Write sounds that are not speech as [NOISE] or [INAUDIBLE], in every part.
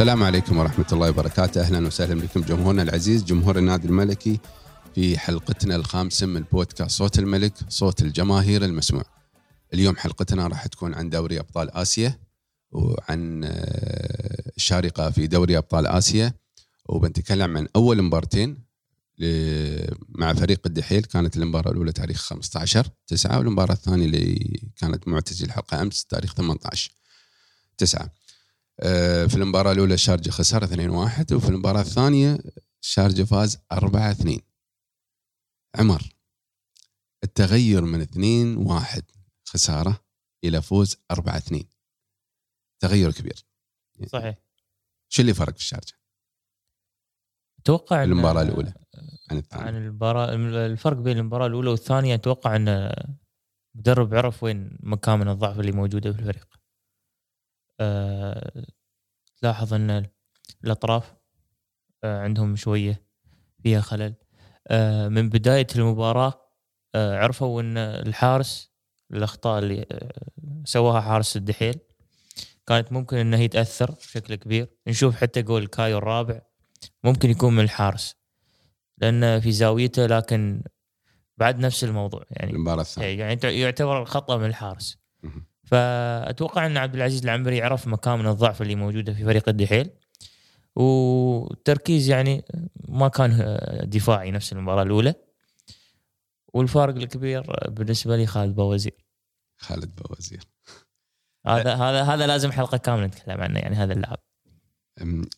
السلام عليكم ورحمة الله وبركاته. أهلا وسهلا بكم جمهورنا العزيز جمهور النادي الملكي في حلقتنا الخامسة من بودكاست صوت الملك صوت الجماهير المسموع. اليوم حلقتنا راح تكون عن دوري أبطال آسيا وعن آه، الشارقة في دوري أبطال آسيا وبنتكلم عن أول مبارتين مع فريق الدحيل. كانت المباراة الأولى تاريخ 15 9 والمباراة الثانية اللي كانت معتزل الحلقة أمس تاريخ 18 9 آه، في المباراة الأولى الشارجة خسر 2-1 وفي المباراة الثانية الشارجة فاز 4-2 عمر التغير من 2-1 خسارة إلى فوز 4-2 تغير كبير. صحيح. شو اللي فرق في الشارجة؟ أتوقع المباراة الأولى عن عن الثانية المباراة الفرق بين المباراة الأولى والثانية أتوقع إن المدرب عرف وين مكامن الضعف اللي موجوده في الفريق. أه تلاحظ أن الأطراف أه عندهم شوية فيها خلل. أه من بداية المباراة عرفوا أن الحارس الأخطاء اللي سواها حارس الدحيل كانت ممكن انها هي تاثر بشكل كبير نشوف حتى جول كايو الرابع ممكن يكون من الحارس لأنه في زاويته لكن بعد نفس الموضوع يعني المباراة الثانية يعني يعت- يعتبر خطا من الحارس. فأتوقع أن عبد العزيز العنبري عرف مكامن الضعف اللي موجوده في فريق الدحيل. والتركيز يعني ما كان دفاعي نفس المباراة الأولى. والفارق الكبير بالنسبة لي خالد بوزير خالد بوزير هذا هذا هذا لازم حلقة كاملة نتكلم عنه يعني هذا اللاعب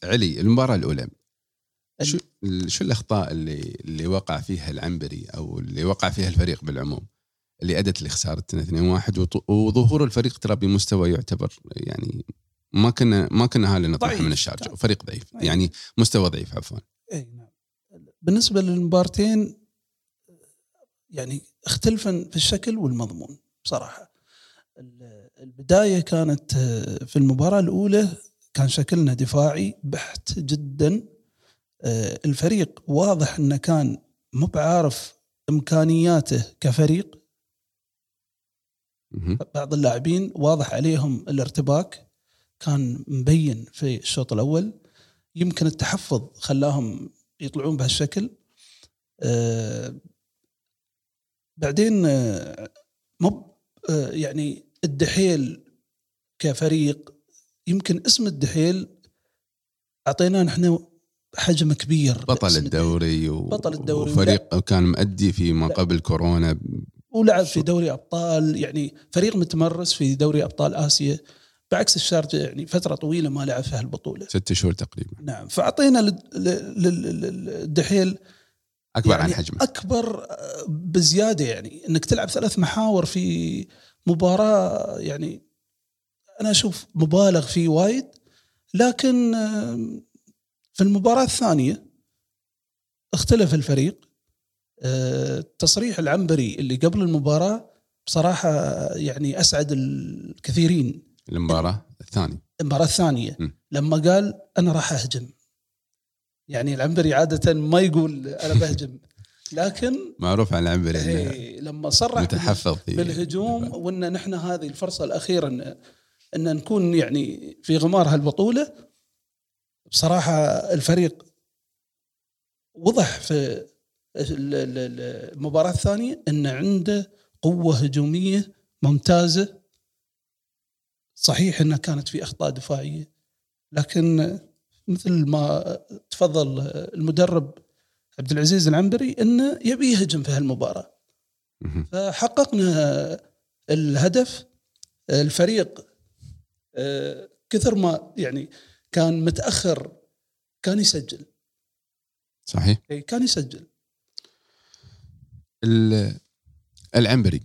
علي المباراة الأولى. شو شو الأخطاء اللي اللي وقع فيها العنبري أو اللي وقع فيها الفريق بالعموم؟ اللي أدت لخسارتنا 2-1 وط- وظهور الفريق ترى بمستوى يعتبر يعني ما كنا ما كنا هالي نطمح. من الشارجة كان. فريق ضعيف. يعني مستوى ضعيف عفوا اي نعم بالنسبة للمبارتين يعني اختلفا في الشكل والمضمون بصراحة ال- البداية كانت في المباراة الأولى كان شكلنا دفاعي بحت جدا آه، الفريق واضح إنه كان مو بعارف إمكانياته كفريق. بعض اللاعبين واضح عليهم الارتباك كان مبين في الشوط الأول. يمكن التحفظ خلاهم يطلعون بهالشكل. آه بعدين آه مو آه يعني الدحيل كفريق يمكن اسم الدحيل أعطيناه نحن حجم كبير. بطل الدوري و... بطل الدوري. وفريق كان مؤدي في ما لا. قبل كورونا ولعب في دوري أبطال يعني فريق متمرس في دوري أبطال آسيا بعكس الشارجه يعني فترة طويلة ما لعب في هالبطوله ست شهور تقريبا. نعم فأعطينا لل- لل- لل- للدحيل أكبر يعني عن حجمه. أكبر آه، بزيادة يعني إنك تلعب ثلاث محاور في مباراة يعني أنا أشوف مبالغ فيه وايد لكن آه، في المباراة الثانية اختلف الفريق. تصريح العنبري اللي قبل المباراة بصراحة يعني أسعد الكثيرين. المباراة الثانية. المباراة الثانية. م. لما قال أنا راح أهجم. يعني العنبري عادة ما يقول أنا بهجم. [LAUGHS] لكن معروف عن العنبري هي لما صرح متحفظ بالهجوم وإن نحن هذه الفرصة الأخيرة ان إن نكون يعني في غمار هالبطولة بصراحة الفريق وضح في ال- ال- ال- المباراه الثانية إن عنده قوة هجومية ممتازة. صحيح إنها كانت في أخطاء دفاعية لكن مثل ما تفضل المدرب عبد العزيز العنبري انه يبي يهجم في هالمباراة. مهم. فحققنا الهدف. الفريق آه، كثر ما يعني كان متأخر كان يسجل. صحيح. إي، كان يسجل. العنبري.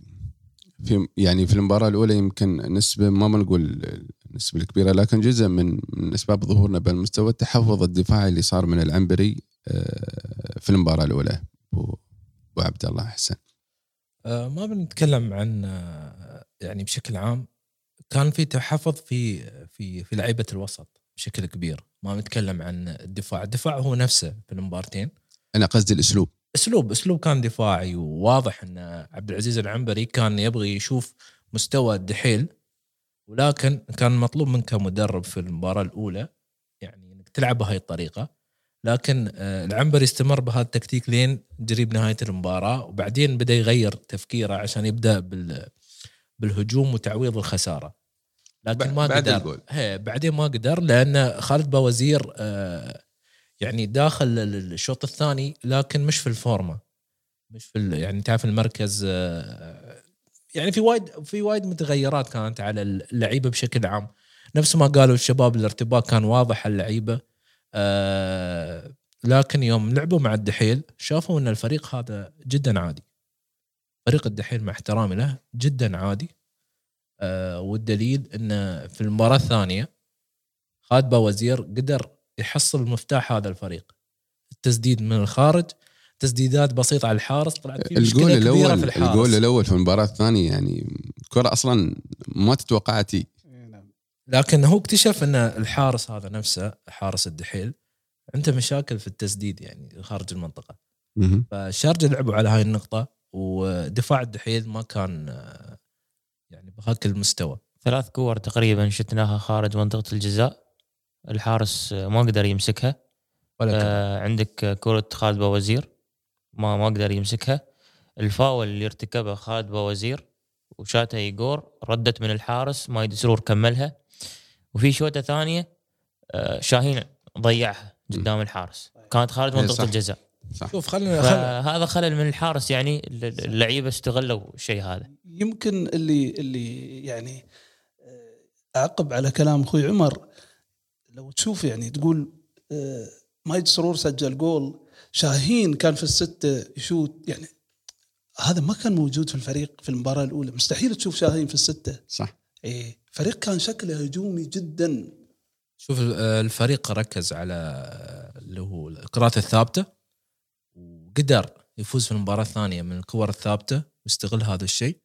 في يعني في المباراة الأولى يمكن نسبة ما بنقول النسبة الكبيرة لكن جزء من من أسباب ظهورنا بهالمستوى التحفظ الدفاعي اللي صار من العنبري آه، في المباراة الأولى. أبو أبو عبد الله حسن. آه، ما بنتكلم عن آه، يعني بشكل عام كان في تحفظ في في في لعيبة الوسط بشكل كبير. ما نتكلم عن الدفاع. الدفاع هو نفسه في المبارتين أنا قصدي الأسلوب. أسلوب أسلوب كان دفاعي وواضح إن عبد العزيز العنبري كان يبغي يشوف مستوى الدحيل ولكن كان مطلوب منك كمدرب في المباراة الأولى يعني إنك تلعب بهاي الطريقة. لكن آه، العنبر يستمر بهذا التكتيك لين قريب نهاية المباراة وبعدين بدأ يغير تفكيره عشان يبدأ بال بالهجوم وتعويض الخسارة. لكن ما بعد قدر. الجول. بعدين ما قدر لأن خالد باوزير آه، يعني داخل ال- الشوط الثاني لكن مش في الفورمة. مش في يعني تعرف المركز آه، يعني في وايد في وايد متغيرات كانت على اللعيبة بشكل عام. نفس ما قالوا الشباب الارتباك كان واضح على اللعيبة آه، لكن يوم لعبوا مع الدحيل شافوا إن الفريق هذا جدا عادي. فريق الدحيل مع احترامي له جدا عادي. آه، والدليل انه في المباراة الثانية خالد باوزير قدر يحصل مفتاح هذا الفريق. التسديد من الخارج تسديدات بسيطة على الحارس طلعت فيه الجول الأول في الحارس. الجول الأول في المباراة الثانية يعني كرة أصلا ما تتوقعها تي لكن هو اكتشف إن الحارس هذا نفسه حارس الدحيل عنده مشاكل في التسديد يعني خارج المنطقة. فالشارجة لعبوا على هاي النقطة ودفاع الدحيل ما كان آه، يعني بهاك المستوى. ثلاث كور تقريبا شتناها خارج منطقة الجزاء. الحارس آه، ما قدر يمسكها. ولا. آه عندك كرة خالد باوزير ما ما قدر يمسكها. الفاول اللي ارتكبه خالد باوزير وشاتها ايجور ردت من الحارس ماجد سرور كملها. وفي شوطة ثانية آه شاهين ضيعها قدام الحارس. كانت خارج إيه منطقة صح. الجزاء. صح. شوف خلينا فهذا خلل من الحارس يعني اللعيبة استغلوا الشيء هذا. يمكن اللي اللي يعني آه، اعقب على كلام أخوي عمر لو تشوف يعني تقول آه، مايد سرور سجل جول شاهين كان في الستة يشوت يعني هذا ما كان موجود في الفريق في المباراة الأولى. مستحيل تشوف شاهين في الستة. صح. إيه فريق كان شكله هجومي جدا. شوف الفريق ركز على اللي هو الكرات الثابتة وقدر يفوز في المباراة الثانية من الكور الثابتة واستغل هذا الشيء.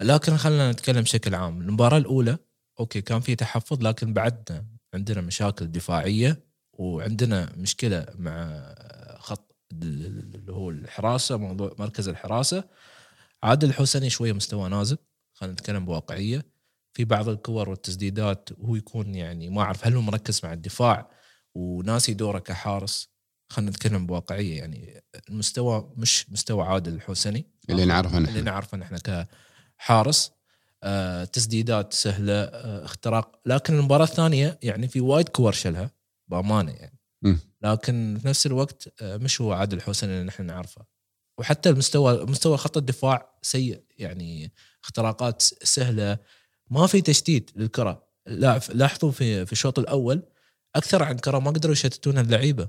لكن خلينا نتكلم بشكل عام. المباراة الأولى أوكي كان في تحفظ لكن بعدنا عندنا مشاكل دفاعية وعندنا مشكلة مع خط اللي هو الحراسة موضوع مركز الحراسة. عادل الحسني شوية مستوى نازل خلينا نتكلم بواقعية. في بعض الكور والتسديدات هو يكون يعني ما أعرف هل هو مركز مع الدفاع وناسي دوره كحارس. خلينا نتكلم بواقعية يعني المستوى مش مستوى عادل الحسني اللي نعرفه اللي نحن نعرفه نحن كحارس. تسديدات سهلة آه اختراق. لكن المباراة الثانية يعني في وايد كور شلها بأمانة يعني. لكن في نفس الوقت آه مش هو عادل حسني اللي نحن نعرفه. وحتى المستوى مستوى خط الدفاع سيء يعني اختراقات سهلة. ما في تشتيت للكرة. لا لاحظوا في في الشوط الأول أكثر عن كرة ما قدروا يشتتون اللعيبة.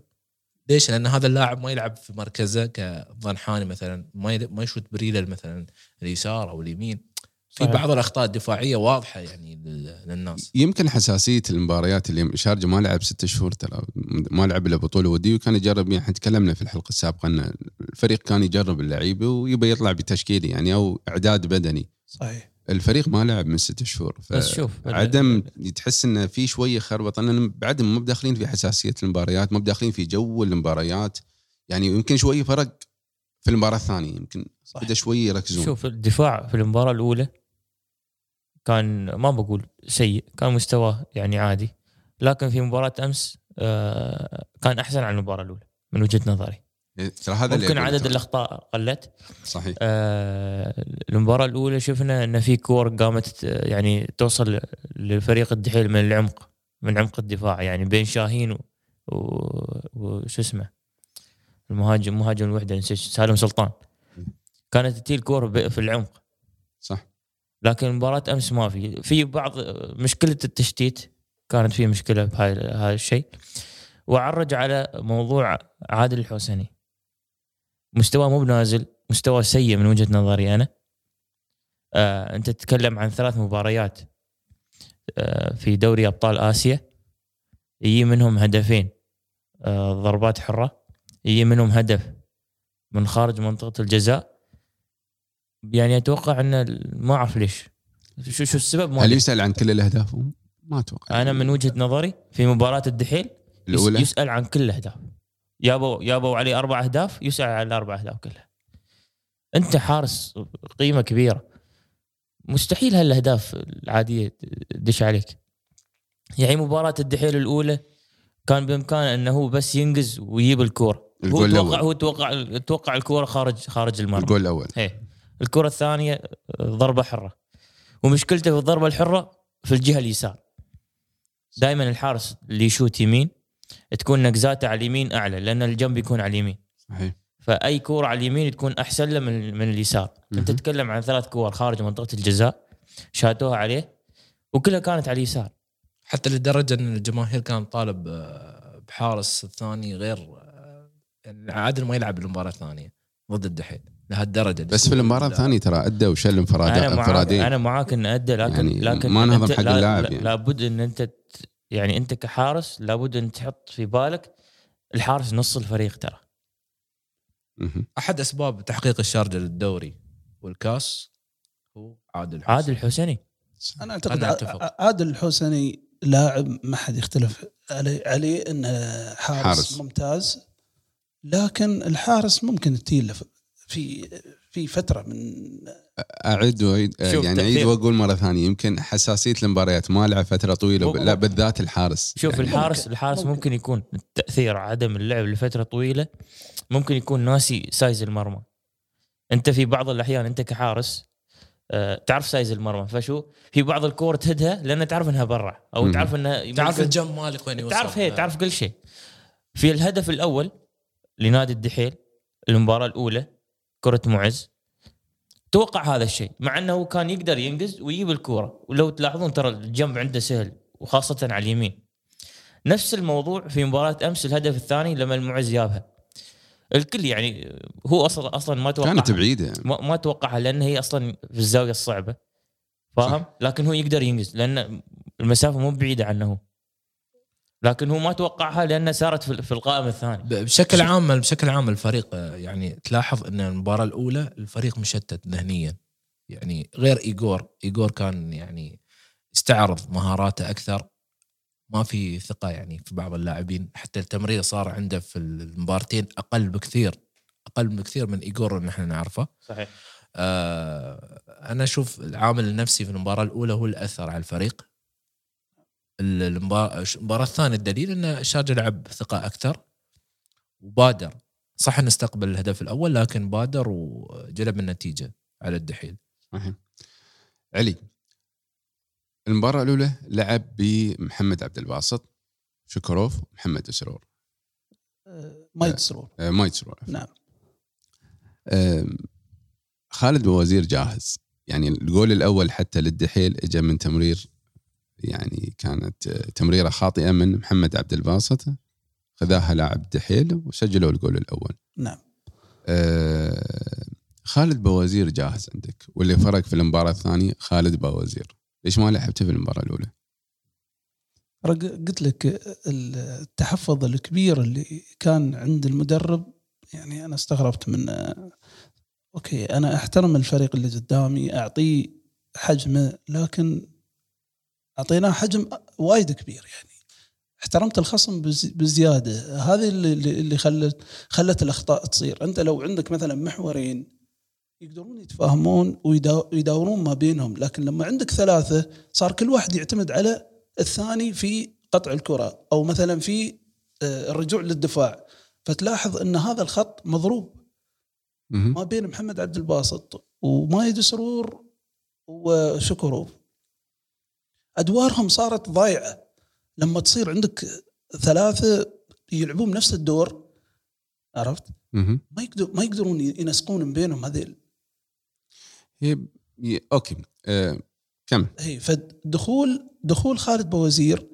ليش؟ لأن هذا اللاعب ما يلعب في مركزه كظنحاني مثلا ما ما يشوت بريله مثلا اليسار أو اليمين. في صحيح. بعض الأخطاء الدفاعية واضحة يعني لل- للناس يمكن حساسية المباريات اللي شارجه ما لعب ستة شهور ترى ما لعب إلا بطولة وديه وكان يجرب يعني إحنا تكلمنا في الحلقة السابقة إن الفريق كان يجرب اللعيبة ويبي يطلع بتشكيلة يعني أو إعداد بدني صحيح الفريق ما لعب من ستة شهور ف- بس شوف عدم تحس إنه في شوية خربطة لأن بعد مو بداخلين في حساسية المباريات مو بداخلين في جو المباريات يعني يمكن شوية فرق في المباراة الثانية يمكن. بدأ شوية يركزون شوف الدفاع في المباراة الأولى كان ما بقول سيء كان مستواه يعني عادي. لكن في مباراة أمس آه، كان أحسن عن المباراة الأولى من وجهة نظري. إيه، ترى هذا اللي ممكن أقوله عدد. الأخطاء قلت. صحيح. آه، المباراة الأولى شفنا إن في كور قامت يعني توصل لفريق الدحيل من العمق من عمق الدفاع يعني بين شاهين وشو اسمه المهاجم مهاجم الوحدة نسيت سالم سلطان. كانت تجي الكور في العمق. صح. لكن مباراة أمس ما في. في بعض مشكلة التشتيت كانت في مشكلة بهاي هذا الشيء. وعرج على موضوع عادل الحسني. مستوى مو بنازل مستوى سيء من وجهة نظري أنا. آه أنت تتكلم عن ثلاث مباريات آه في دوري أبطال آسيا. يجي منهم هدفين آه ضربات حرة. يجي منهم هدف من خارج منطقة الجزاء. يعني أتوقع ان ما أعرف ليش. شو شو السبب؟ هل ما يسأل عن كل الأهداف؟ ما أتوقع. أنا من وجهة نظري في مباراة الدحيل الأولى؟ يسأل عن كل الأهداف. يابوا يابوا عليه أربع أهداف يسأل عن الأربع أهداف كلها. أنت حارس قيمة كبيرة. مستحيل هالأهداف العادية تدش عليك. يعني مباراة الدحيل الأولى كان بامكانه إنه هو بس ينقز ويجيب الكورة. هو توقع. هو توقع توقع الكورة خارج خارج المرمى. الجول الأول. إيه. الكرة الثانية ضربة حرة. ومشكلته في الضربة الحرة في الجهة اليسار. دائما الحارس اللي يشوت يمين تكون نقزاته على اليمين أعلى لأن الجنب يكون على اليمين. صحيح. فأي كورة على اليمين تكون أحسن له من من اليسار. أنت تتكلم عن ثلاث كور خارج منطقة الجزاء شاتوها عليه وكلها كانت على اليسار. حتى لدرجة أن الجماهير كانت طالب آه، بحارس الثاني غير آه، يعني عادل ما يلعب المباراه الثانية ضد الدحيل لهالدرجة بس في المباراه الثانية ترى أدى وشل أنا انفراد معاك انفرادين أنا معاك إن أدى لكن يعني لكن ما نهضم أنت حق لا- اللاعب لا- يعني. لابد إن أنت يعني أنت كحارس لابد أن تحط في بالك الحارس نص الفريق ترى. أحد أسباب تحقيق الشارجة للدوري والكاس هو عادل حسين. عادل الحسيني أنا أعتقد أنا عادل الحسني لاعب ما حد يختلف عليه, عليه إنه حارس, حارس. حارس ممتاز لكن الحارس ممكن تيله في في فترة من أعد واعيد يعني أعيد. وأقول مرة ثانية يمكن حساسية المباريات ما لعب فترة طويلة لا بالذات الحارس. شوف يعني الحارس ممكن- الحارس ممكن. ممكن يكون التاثير عدم اللعب لفترة طويلة. ممكن يكون ناسي size المرمى. أنت في بعض الأحيان أنت كحارس آه، تعرف size المرمى. فشو؟ في بعض الكور تهدها لأن تعرف إنها برا أو مم. تعرف إنها تعرف الجنب مالك وين يوصل. تعرف هي تعرف كل شيء. في الهدف الأول لنادي الدحيل المباراة الأولى كرة معز. توقع هذا الشيء مع أنه كان يقدر ينقز ويجيب الكورة. ولو تلاحظون ترى الجنب عنده سهل وخاصة على اليمين. نفس الموضوع في مباراة أمس الهدف الثاني لما المعز جابها الكل يعني هو أصلا أصلا ما توقع كانت بعيدة. ما, ما توقعها لأن هي أصلا في الزاوية الصعبة. فاهم؟ لكن هو يقدر ينقز لأن المسافة مو بعيدة عنه. لكن هو ما توقعها لأن صارت في القائم الثاني بشكل عام بشكل عام الفريق آه، يعني تلاحظ إن المباراة الأولى الفريق مشتت ذهنيا. يعني غير ايجور ايجور كان يعني استعرض مهاراته أكثر. ما في ثقة يعني في بعض اللاعبين. حتى التمرير صار عنده في المبارتين أقل بكثير أقل بكثير من ايجور اللي إحنا نعرفه. صحيح. آه أنا أشوف العامل النفسي في المباراة الأولى هو اللي اثر على الفريق. المباراة الثانية الدليل إن الشارجة لعب ثقة أكثر وبادر. صح إنه استقبل الهدف الأول لكن بادر وجلب النتيجه على الدحيل. صحيح. علي المباراة الأولى لعب بمحمد عبد الباسط شكروف محمد سرور. آه، ما يتسرون آه، ما يسرور نعم. آم، خالد بوزير جاهز. يعني الجول الأول حتى للدحيل اجى من تمرير يعني كانت تمريرة خاطئة من محمد عبد الباسط خذاها لاعب الدحيل وسجلوا الجول الأول. نعم. آه، خالد باوزير جاهز عندك واللي فرق في المباراة الثانية خالد باوزير. ليش ما لعبته في المباراة الأولى؟ قلت لك التحفظ الكبير اللي كان عند المدرب يعني أنا استغربت من okay أنا أحترم الفريق اللي قدامي أعطيه حجمه لكن أعطيناه حجم وايد كبير يعني. احترمت الخصم بز- بزيادة. هذه اللي اللي خلت خلت الأخطاء تصير. أنت لو عندك مثلا محورين يقدرون يتفاهمون ويدا- ويداورون ما بينهم لكن لما عندك ثلاثة صار كل واحد يعتمد على الثاني في قطع الكرة أو مثلا في آه، الرجوع للدفاع. فتلاحظ إن هذا الخط مضروب. ما بين محمد عبد الباسط ومايد سرور وشكوروف. أدوارهم صارت ضايعة. لما تصير عندك ثلاثة يلعبون بنفس الدور عرفت. ما يقدر ما يقدرون ينسقون من بينهم هذيل. هي ي- okay. آه، كمل. هي فدخول دخول خالد باوزير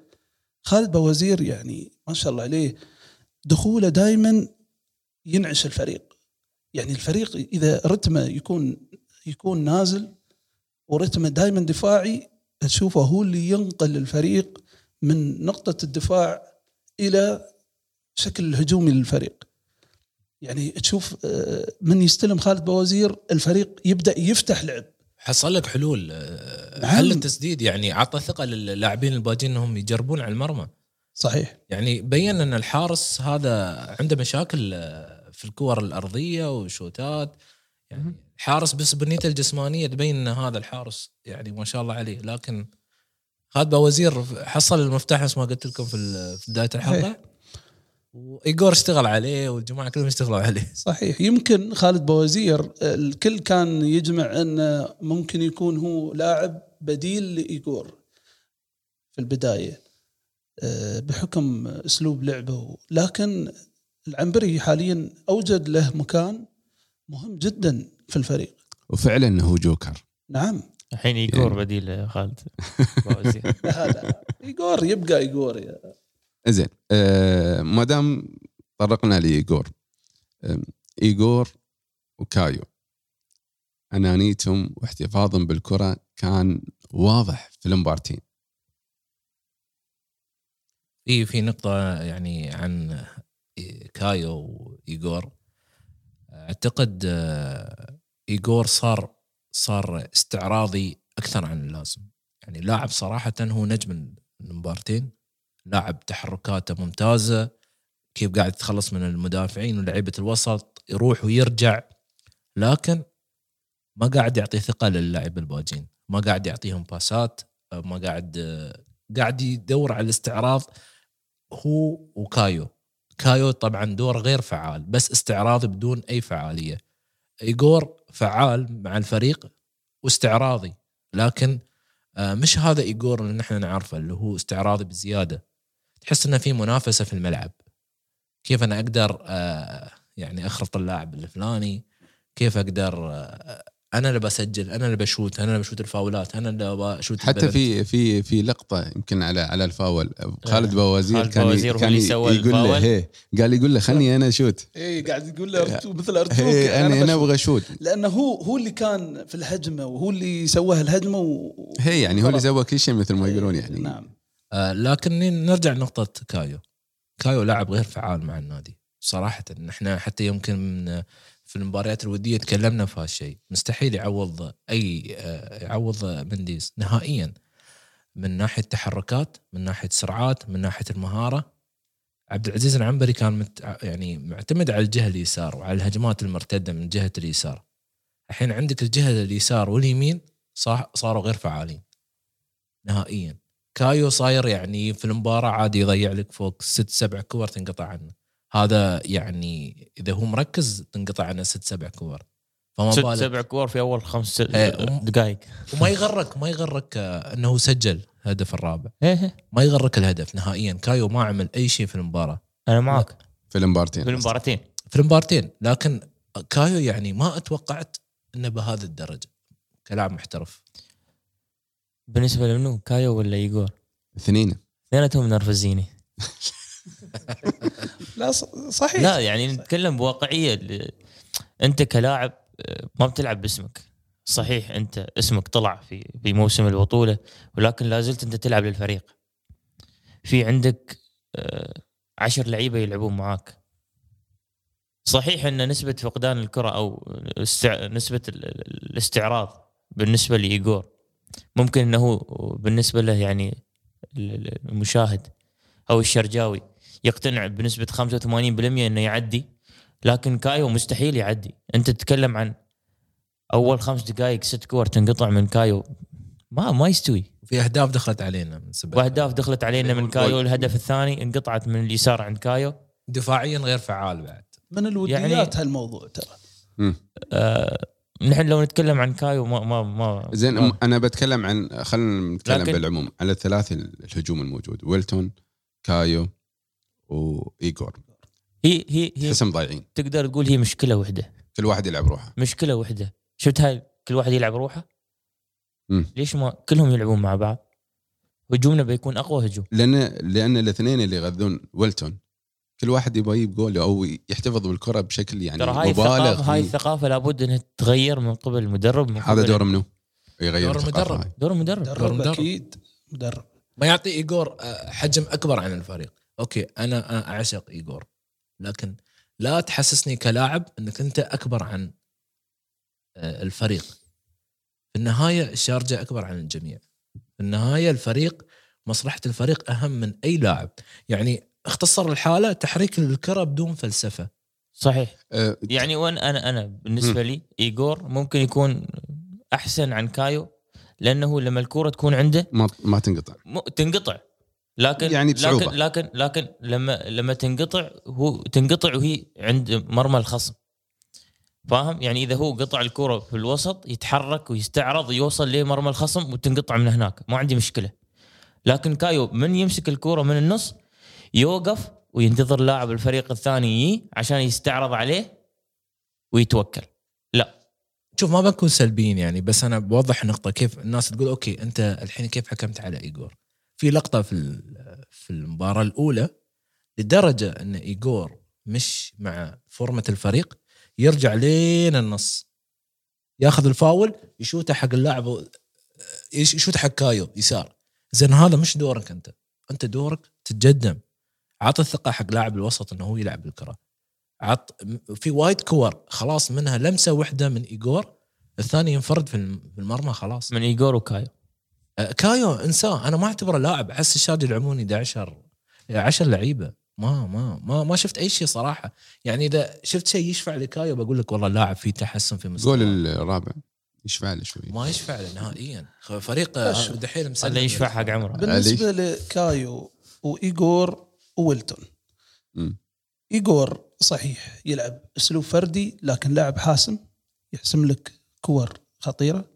خالد باوزير يعني ما شاء الله عليه دخوله دائما ينعش الفريق. يعني الفريق إذا رتمه يكون يكون نازل ورتمه دائما دفاعي تشوفه هو اللي ينقل الفريق من نقطة الدفاع إلى شكل هجومي للفريق. يعني تشوف آه، من يستلم خالد بوزير الفريق يبدأ يفتح لعب. حصل لك حلول آه، نعم. حل التسديد يعني عطى ثقة للاعبين الباجين إنهم يجربون على المرمى. صحيح. يعني بين أن الحارس هذا عنده مشاكل آه، في الكور الأرضية وشوتات. يعني الحارس بس بنيته الجسمانية تبين إن هذا الحارس يعني ما شاء الله عليه. لكن خالد بوزير حصل المفتاح نفس ما قلت لكم في بداية الحلقة. وايجور اشتغل عليه والجماعة كلهم اشتغلوا عليه. [LAUGHS] صحيح. يمكن خالد بوزير الكل كان يجمع انه ممكن يكون هو لاعب بديل لايجور في البداية آه، بحكم أسلوب لعبه. لكن العنبري حاليا أوجد له مكان مهم جدا في الفريق. وفعلا إنه جوكر. نعم. الحين يقور يعني- بديل يا خالد. [LAUGHS] هذا ايجور يبقى ايجور يا زين. آه ما دام طرقنا لايجور آه ايجور وكايو. أنانيتهم واحتفاظهم بالكرة كان واضح في المبارتين في في نقطة يعني عن كايو وإيجور أعتقد آه، إيجور صار صار استعراضي أكثر عن اللازم. يعني لاعب صراحة هو نجم المبارتين لاعب تحركاته ممتازة كيف قاعد يتخلص من المدافعين ولعيبة الوسط يروح ويرجع لكن ما قاعد يعطي ثقة للاعب الباجين. ما قاعد يعطيهم باسات ما قاعد آه، قاعد يدور على الاستعراض هو وكايو. كايو طبعا دور غير فعال بس استعراضي بدون أي فعالية. ايجور فعال مع الفريق واستعراضي لكن آه، مش هذا ايجور اللي نحن نعرفه اللي هو استعراضي بزيادة. تحس إنه في منافسة في الملعب. كيف أنا أقدر آه، يعني أخرط اللاعب الفلاني؟ كيف أقدر آه، أنا اللي بسجل أنا اللي بشوت أنا اللي بشوت الفاولات أنا اللي بشوت حتى. في في في لقطة يمكن على على الفاول خالد بوزير خالد كان بوزير هو كان اللي سوى يقول له الفاول. هي قال يقول له خلني أنا أشوت اي قاعد يقول له [LAUGHS] مثل ارجوك هي أنا أنا بشوت. أبغى أشوت لأنه هو هو اللي كان في الهجمة وهو اللي سواها الهجمة و... هي يعني هو اللي. سوى كل شيء مثل ما يقولون يعني نعم آه، لكن نرجع لنقطة كايو كايو لاعب غير فعال مع النادي صراحة نحن حتى يمكن من في المباريات الودية تكلمنا في هالشيء. مستحيل يعوض آه، يعوض منديز نهائيا. من ناحية تحركات من ناحية سرعات من ناحية المهارة. عبد العزيز العنبري كان مت يعني معتمد على الجهة اليسار وعلى الهجمات المرتدة من جهة اليسار. الحين عندك الجهة اليسار واليمين صار صاروا غير فعالين. نهائيا. كايو صاير يعني في المباراة عادي يضيع لك فوق ست سبع كور تنقطع عنه. هذا يعني إذا هو مركز تنقطع عنه ست سبع كور. فما ست بالك. سبع كور في أول خمس إيه، دقائق. وما يغرك ما يغرك آه، إنه سجل الهدف الرابع. إيه ما يغرك الهدف نهائيا. كايو ما عمل أي شيء في المباراة. أنا معك. في المبارتين في المباراتين. في المبارتين لكن كايو يعني ما أتوقعت إنه بهذه الدرجة. كلاعب محترف. بالنسبة لمنو؟ كايو ولا ايجور؟ اثنين. اثنيناتهم منرفزيني [LAUGHS] لا صحيح. لا يعني نتكلم بواقعية أنت كلاعب آه، ما بتلعب باسمك. صحيح أنت اسمك طلع في في موسم البطولة ولكن لا زلت أنت تلعب للفريق. في عندك آه، عشر لعيبة يلعبون معاك. صحيح أن نسبة فقدان الكرة أو استع... نسبة ال- ال- الاستعراض بالنسبة لايجور ممكن إنه بالنسبة له يعني ال- ال- المشاهد أو الشرجاوي يقتنع بنسبة 85% إنه يعدي لكن كايو مستحيل يعدي. أنت تتكلم عن أول خمس دقائق ست كور تنقطع من كايو ما ما يستوي. في أهداف دخلت علينا من سبب وأهداف دخلت علينا من كايو الهدف الثاني انقطعت من اليسار عند كايو. دفاعيا غير فعال بعد. من الوديات يعني- هالموضوع ترى. آه نحن لو نتكلم عن كايو ما ما ما. زين ما. أنا بتكلم عن خلينا نتكلم لكن- بالعموم على الثلاث الهجوم الموجود. ويلتون كايو وإيجور. هي هي هي تحسهم ضايعين. تقدر تقول هي مشكلة وحدة. كل واحد يلعب روحه. مشكلة وحدة. شفت هاي كل واحد يلعب روحه؟ مم. ليش ما كلهم يلعبون مع بعض؟ هجومنا بيكون أقوى هجوم. لأن لأن الاثنين اللي يغذون ويلتون كل واحد يبغى يجيب جول أو يحتفظ بالكرة بشكل يعني ترى هاي مبالغ الثقافه هاي. الثقافة لابد إنها تتغير من قبل المدرب من هذا قبل دور منو؟ يغير دور الثقافة المدرب. دور المدرب. مدرب مدرب. أكيد مدرب. ما يعطي إيجور آه، حجم أكبر عن الفريق. okay أنا أعشق ايجور لكن لا تحسسني كلاعب إنك أنت أكبر عن آه، الفريق. في النهاية الشارجة أكبر عن الجميع. في النهاية الفريق مصلحة الفريق أهم من أي لاعب. يعني اختصر الحالة تحريك الكرة بدون فلسفة. صحيح. أه، يعني وين أنا أنا بالنسبة لي ايجور ممكن يكون أحسن عن كايو لأنه لما الكوره تكون عنده ما ما تنقطع. تنقطع. لكن يعني بصعوبة. لكن لكن لكن لما لما تنقطع هو تنقطع وهي عند مرمى الخصم. فاهم؟ يعني إذا هو قطع الكرة في الوسط يتحرك ويستعرض يوصل لمرمى الخصم وتنقطع من هناك. ما عندي مشكلة. لكن كايو من يمسك الكرة من النص يوقف وينتظر لاعب الفريق الثاني يجي عشان يستعرض عليه ويتوكل. لا. شوف ما بنكون سلبيين يعني بس أنا بوضح نقطة كيف الناس تقول okay أنت الحين كيف حكمت على ايجور في لقطة في في المباراة الأولى لدرجة أن ايجور مش مع فورمة الفريق يرجع لين النص. ياخذ الفاول يشوته حق اللاعب يش- يشوت حق كايو يسار. زين هذا مش دورك أنت. أنت دورك تتقدم عط الثقة حق لاعب الوسط إنه هو يلعب الكره عط في وايد كور. خلاص منها لمسة واحدة من ايجور الثاني ينفرد في الم- في المرمى خلاص. من ايجور وكايو. آه، كايو انساه. أنا ما أعتبره لاعب. أحس الشارجه يلعبون 11 10 لعيبة. ما ما ما ما شفت أي شيء صراحة. يعني إذا شفت شيء يشفع لكايو بقول لك والله لاعب فيه تحسن في مستواه. الجول الرابع. يشفع له شوي. ما يشفع له نهائيا. فريق آه،. دحين مسلم. يشفع حق عمره. بالنسبة لكايو وايجور وويلتون. ايجور صحيح يلعب أسلوب فردي لكن لاعب حاسم يحسم لك كور خطيرة.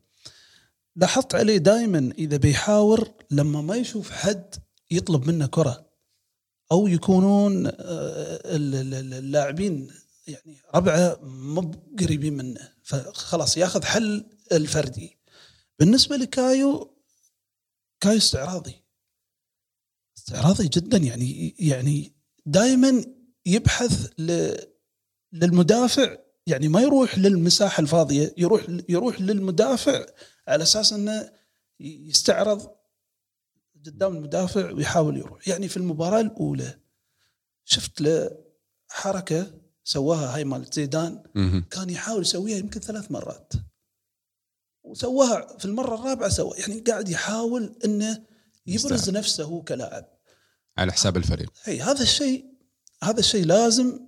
لاحظت عليه دائما إذا بيحاور لما ما يشوف حد يطلب منه كرة أو يكونون آه، ال- ال- ال- اللاعبين يعني ربعه مو قريبين منه فخلاص ياخذ حل الفردي. بالنسبة لكايو كايو استعراضي. استعراضي جدا يعني يعني دائما يبحث للمدافع يعني ما يروح للمساحة الفاضية يروح يروح للمدافع على أساس أنه يستعرض قدام المدافع ويحاول يروح. يعني في المباراة الأولى شفت له حركة سواها هاي مال زيدان. كان يحاول يسويها يمكن ثلاث مرات. وسواها في المرة الرابعة سوى. يعني قاعد يحاول إنه يبرز يستعرض. نفسه هو كلاعب. على حساب الفريق. هي هذا الشيء هذا الشيء لازم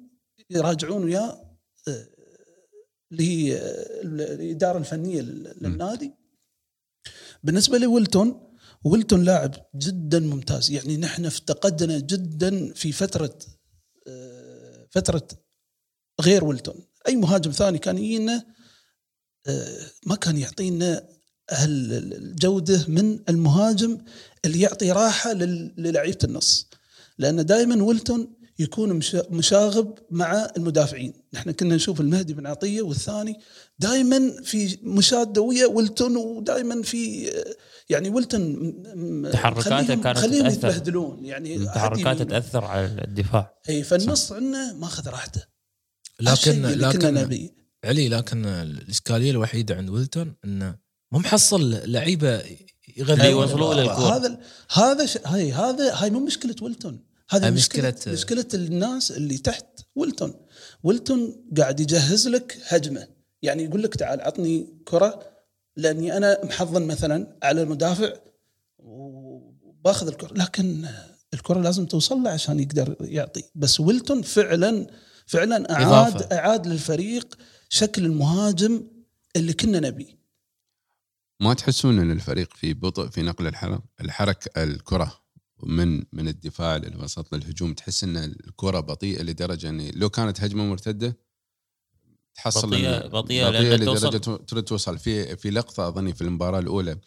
يراجعون وياه آه، اللي هي آه، الإدارة الفنية لل- للنادي. بالنسبة لويلتون ويلتون لاعب جدا ممتاز. يعني نحن افتقدنا جدا في فترة آه، فترة غير ويلتون. أي مهاجم ثاني كان يجينا آه، ما كان يعطينا الجودة من المهاجم اللي يعطي راحة لل- للعيبة النص. لأن دائما ويلتون يكون مشا- مشاغب مع المدافعين نحن كنا نشوف المهدي بن عطية والثاني دائما في مشاده ويا ويلتون ودائما في يعني م- تحركاته مخليهم- كانت تتأثر. يتبهدلون يعني تحركاته. تأثر على الدفاع اي فالنص عندنا ماخذ راحته لكن لكن نبي علي لكن الإشكالية الوحيدة عند ويلتون إنه مو محصل لعيبة يغذي يوصلوا له الكرة. هذا هذا. هاي هذا هاي مو مشكلة ويلتون هذه مشكلة- مشكله الناس اللي تحت ويلتون. ويلتون قاعد يجهز لك هجمة. يعني يقول لك تعال عطني كرة لأني أنا محضن مثلا على المدافع وباخذ الكرة. لكن الكرة لازم توصل له عشان يقدر يعطي. بس ويلتون فعلا فعلا اعاد إضافة. أعاد للفريق شكل المهاجم اللي كنا نبيه. ما تحسون إن الفريق في بطء في نقل الحركه الكرة؟ من من الدفاع للوسط للهجوم. تحس إن الكرة بطيئة لدرجة إن لو كانت هجمة مرتدة تحصل بطيئة- إن- بطيئة لدرجة توصل- تريد توصل. في في لقطة أظني في المباراة الأولى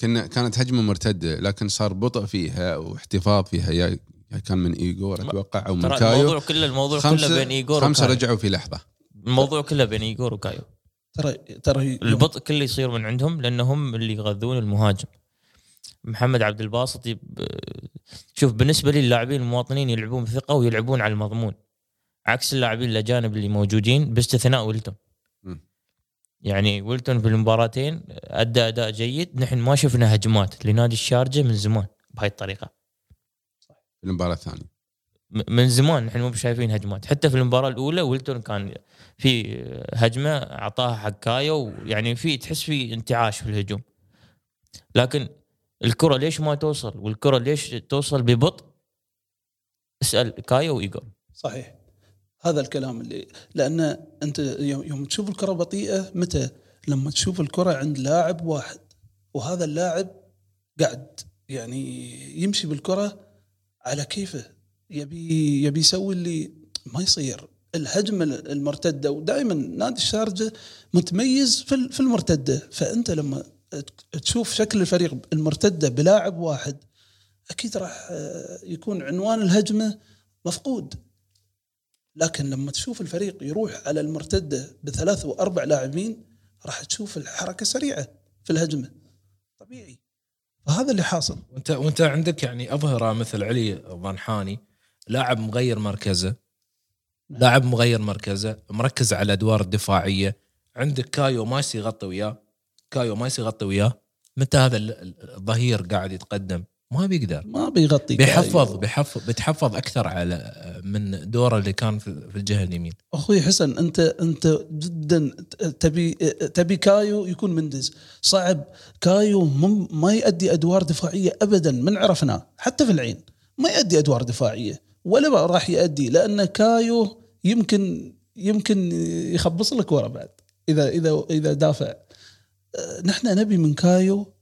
كنا كانت هجمة مرتدة لكن صار بطء فيها واحتفاظ فيها. يا كان من ايجور أتوقع أو من ترى كايو الموضوع كله الموضوع كله بين ايجور خمسة وكايو. رجعوا في لحظة. الموضوع كله بين ايجور وكايو. ترى ترى البطء كله يصير من عندهم لأنهم اللي يغذون المهاجم. محمد عبد الباسط يب... شوف بالنسبة لي اللاعبين المواطنين يلعبون بثقة ويلعبون على المضمون عكس اللاعبين الأجانب اللي موجودين باستثناء ويلتون. يعني ويلتون في المباراتين أدى أداء جيد نحن ما شفنا هجمات لنادي الشارجة من زمان بهاي الطريقة. في المباراة الثانية. من زمان نحن مو شايفين هجمات. حتى في المباراة الأولى ويلتون كان في هجمة أعطاها حق كايو يعني في تحس في انتعاش في الهجوم. لكن الكرة ليش ما توصل؟ والكرة ليش توصل ببطء؟ اسأل كايو وإيجور. صحيح. هذا الكلام اللي لأن أنت يوم تشوف الكرة بطيئة متى؟ لما تشوف الكرة عند لاعب واحد وهذا اللاعب قاعد يعني يمشي بالكرة على كيفه. يبي يبي يسوي اللي ما يصير. الهجمة المرتدة ودائما نادي الشارجة متميز في المرتدة. فأنت لما تشوف شكل الفريق المرتدة بلاعب واحد أكيد راح آه، يكون عنوان الهجمة مفقود. لكن لما تشوف الفريق يروح على المرتدة بثلاث وأربع لاعبين راح تشوف الحركة سريعة في الهجمة طبيعي. فهذا اللي حاصل. وأنت وأنت عندك يعني أظهرة مثل علي ضنحاني لاعب مغير مركزه لاعب مغير مركزه مركز على الأدوار الدفاعية عندك كايو مايس يغطي وياه. كايو مايس يغطي وياه متى هذا ال- ال- الظهير قاعد يتقدم؟ ما بيقدر. ما بيغطي بيحفظ بيحفظ بيتحفظ أكثر على من دوره اللي كان في الجهة اليمين. أخوي حسن أنت أنت جدا تبي تبي كايو يكون مندز. صعب. كايو مم- ما يؤدي أدوار دفاعية ابدا من عرفناه حتى في العين. ما يؤدي أدوار دفاعية ولا ما راح يؤدي لأن كايو يمكن يمكن يخبص لك ورا بعد إذا إذا إذا دافع. نحن نبي من كايو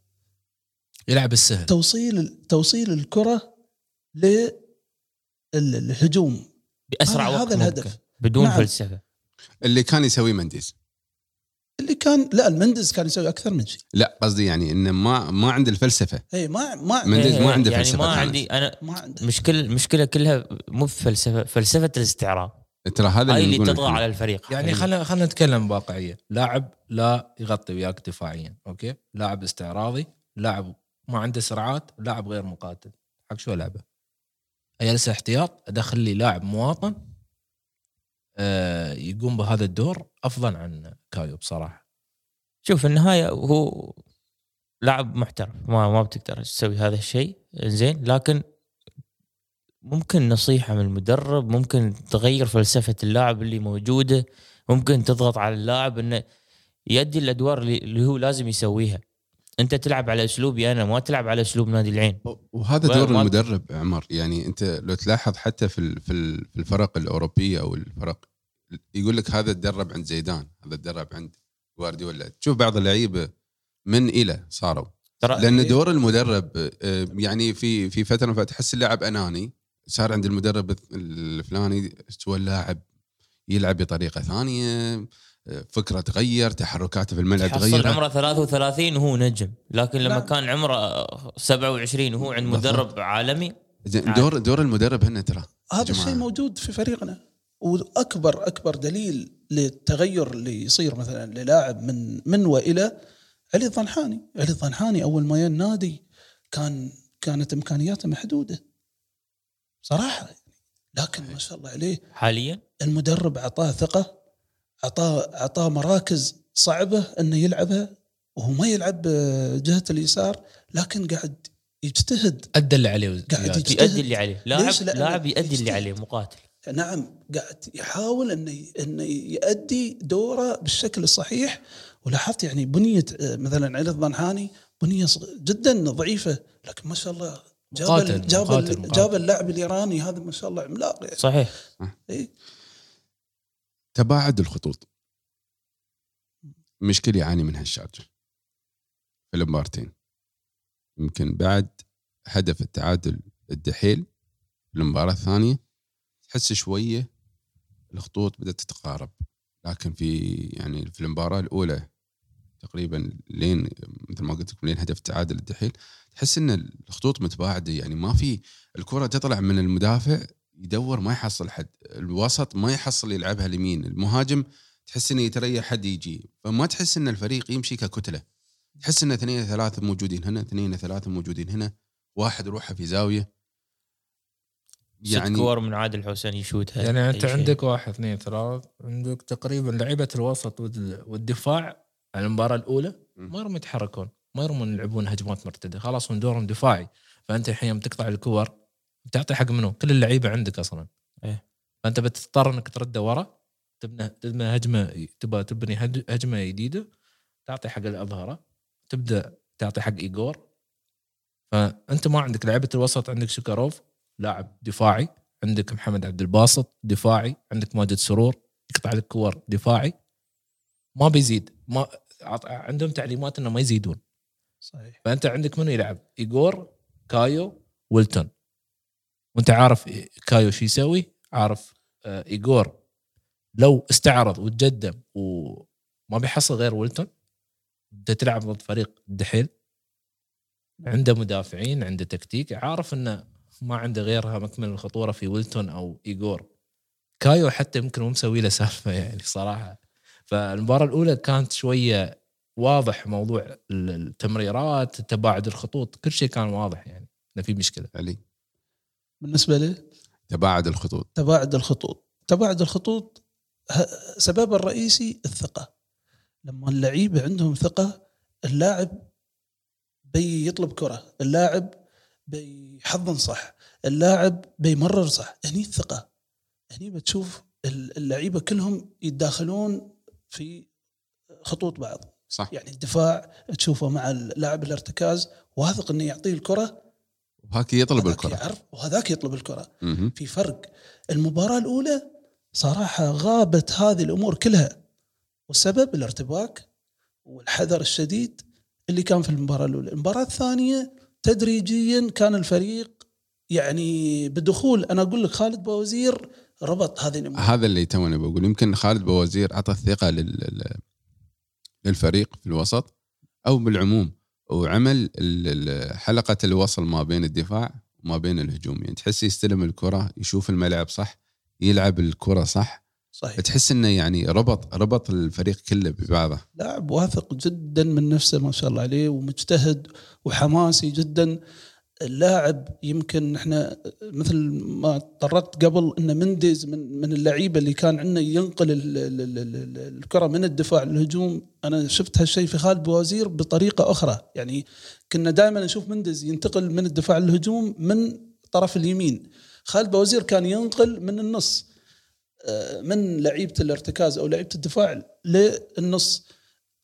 يلعب السهل. توصيل توصيل الكرة للهجوم بأسرع هذا- وقت هذا ممكن. الهدف. بدون نعم. فلسفة. اللي كان يسويه منديز. اللي كان لا المندز كان يسوي أكثر من شيء. لا قصدي يعني إنه ما ما عنده الفلسفة. اي ما ما منديز ما عنده يعني فلسفة ما. عندي أنا ما عنده. مشكله المشكلة كلها مو في فلسفة فلسفة الاستعراض. ترى هذا هاي اللي نقوله تطغى. على الفريق. يعني خلينا خلينا نتكلم بواقعيه لاعب لا يغطي وياك دفاعيا أوكي؟ لاعب استعراضي لاعب ما عنده سرعات لاعب غير مقاتل. حق شو لعبه أجلس احتياط أدخل لي لاعب مواطن آه يقوم بهذا الدور أفضل عن كايو بصراحة. شوف في النهاية هو لاعب محترف ما ما بتقدر تسوي هذا الشيء زين لكن ممكن نصيحة من المدرب ممكن تغير فلسفة اللاعب اللي موجودة ممكن تضغط على اللاعب إنه يؤدي الأدوار اللي هو لازم يسويها. أنت تلعب على أسلوبي أنا ما تلعب على أسلوب نادي العين. وهذا دور ما- المدرب عمر. يعني أنت لو تلاحظ حتى في في ال- في الفرق الأوروبية أو الفرق يقول لك هذا تدرب عند زيدان هذا تدرب عند جوارديولا. تشوف بعض اللعيبة من إلى صاروا. لأن دور المدرب آه، يعني في في فترة فتحس اللاعب أناني صار عند المدرب الفلاني سوى اللاعب يلعب بطريقة ثانية فكرة تغير تحركاته في الملعب تغير عمره 33 وهو نجم لكن لما نعم. كان عمره 27 وهو عند بالضبط. مدرب عالمي زين، دور دور المدرب هنا ترى هذا. الشيء موجود في فريقنا وأكبر أكبر دليل للتغير اللي يصير مثلا للاعب من من وإلى علي الضنحاني، علي الضنحاني أول ما جاء النادي كان كانت إمكانياته محدودة صراحة لكن ما شاء الله عليه حاليا؟ المدرب أعطاه ثقة أعطاه أعطاه مراكز صعبة إنه يلعبها وهو ما يلعب جهه اليسار لكن قاعد يجتهد. أدى اللي عليه. قاعد. يجتهد. يؤدي اللي عليه. لاعب لاعب يؤدي اللي. عليه مقاتل. نعم قاعد يحاول إنه إنه يؤدي دوره بالشكل الصحيح. ولاحظت يعني بنية مثلا علي الضنحاني بنية جدا ضعيفة لكن ما شاء الله جاب مقاتل، جاب مقاتل، مقاتل. جاب اللاعب الإيراني هذا ما شاء الله عملاق يعني. صحيح. إيه. تباعد الخطوط. مشكلة يعاني منها الشارجة في المبارتين يمكن بعد هدف التعادل الدحيل في المباراة الثانية تحس شوية الخطوط بدأت تتقارب. لكن في يعني في المباراة الأولى تقريبا لين مثل ما قلت لكم لين هدف التعادل الدحيل تحس إن الخطوط متباعدة يعني ما في الكرة تطلع من المدافع يدور ما يحصل حد الوسط ما يحصل يلعبها اليمين المهاجم تحس إنه يتريح حد يجي فما تحس إن الفريق يمشي ككتلة تحس إن اثنين ثلاثة موجودين هنا اثنين ثلاثة موجودين هنا واحد روحه في زاوية ست يعني كور من عادل حسين يشوتها يعني أنت. عندك واحد اثنين ثلاث عندك تقريبا لعيبة الوسط وال- والدفاع على المباراة الأولى. ما يتحركون ما يرمون يلعبون هجمات مرتدة خلاص من دورهم دفاعي. فأنت الحين يوم تقطع الكور تعطي حق منو؟ كل اللعيبة عندك أصلا. إيه. فأنت بتضطر إنك ترده ورا تبنى تبنى هجمة تبى تبني هج- هجمة جديدة تعطي حق الأظهرة تبدأ تعطي حق ايجور فأنت ما عندك لعيبه الوسط عندك شكروف لاعب دفاعي عندك محمد عبد الباسط دفاعي عندك ماجد سرور يقطع لك كور دفاعي. ما بيزيد. ما عندهم تعليمات إنه ما يزيدون. صحيح. فأنت عندك منو يلعب؟ ايجور كايو ويلتون. وأنت عارف كايو شو يسوي؟ عارف آه، ايجور لو استعرض وتقدم وما بيحصل غير ويلتون أنت تلعب ضد فريق دحيل. عنده مدافعين عنده تكتيك. عارف إنه ما عنده غيرها مكمل الخطورة في ويلتون أو ايجور كايو حتى يمكن مو مسوي له سالفة يعني صراحة. فالمباراة الأولى كانت شوية واضح موضوع التمريرات تباعد الخطوط كل شيء كان واضح يعني إنه في مشكلة. علي. بالنسبة لي؟ تباعد الخطوط. تباعد الخطوط. تباعد الخطوط سببها الرئيسي الثقة. لما اللعيبة عندهم ثقة اللاعب بيطلب كرة اللاعب بيحضن صح اللاعب بيمرر صح. هني الثقة. هني بتشوف ال- اللعيبة كلهم يتداخلون في خطوط بعض. صح. يعني الدفاع تشوفه مع اللاعب الارتكاز واثق إنه يعطيه الكرة. وهاك يطلب الكرة. يعرف وهذاك يطلب الكرة. مهم. في فرق. المباراة الأولى صراحة غابت هذه الأمور كلها والسبب الارتباك والحذر الشديد اللي كان في المباراة الأولى. المباراة الثانية تدريجيا كان الفريق يعني بدخول أنا أقول لك خالد بوزير ربط هذه الأمور. هذا اللي توني بقول. يمكن خالد بوزير أعطى الثقة لل... لل- للفريق في الوسط أو بالعموم وعمل حلقة الوصل ما بين الدفاع وما بين الهجوم. يعني تحس يستلم الكرة يشوف الملعب صح يلعب الكرة صح. صحيح. تحس إنه يعني ربط ربط الفريق كله ببعضه. لاعب واثق جدا من نفسه ما شاء الله عليه ومجتهد وحماسي جدا. اللاعب يمكن إحنا مثل ما طرقت قبل إن مندز من من اللعيبة اللي كان عندنا ينقل ال- ال- ال- ال- الكرة من الدفاع للهجوم. أنا شفت هالشيء في خالد بوزير بطريقة أخرى. يعني كنا دائما نشوف مندز ينتقل من الدفاع للهجوم من طرف اليمين. خالد بوزير كان ينقل من النص آه، من لعيبة الارتكاز أو لعيبة الدفاع للنص.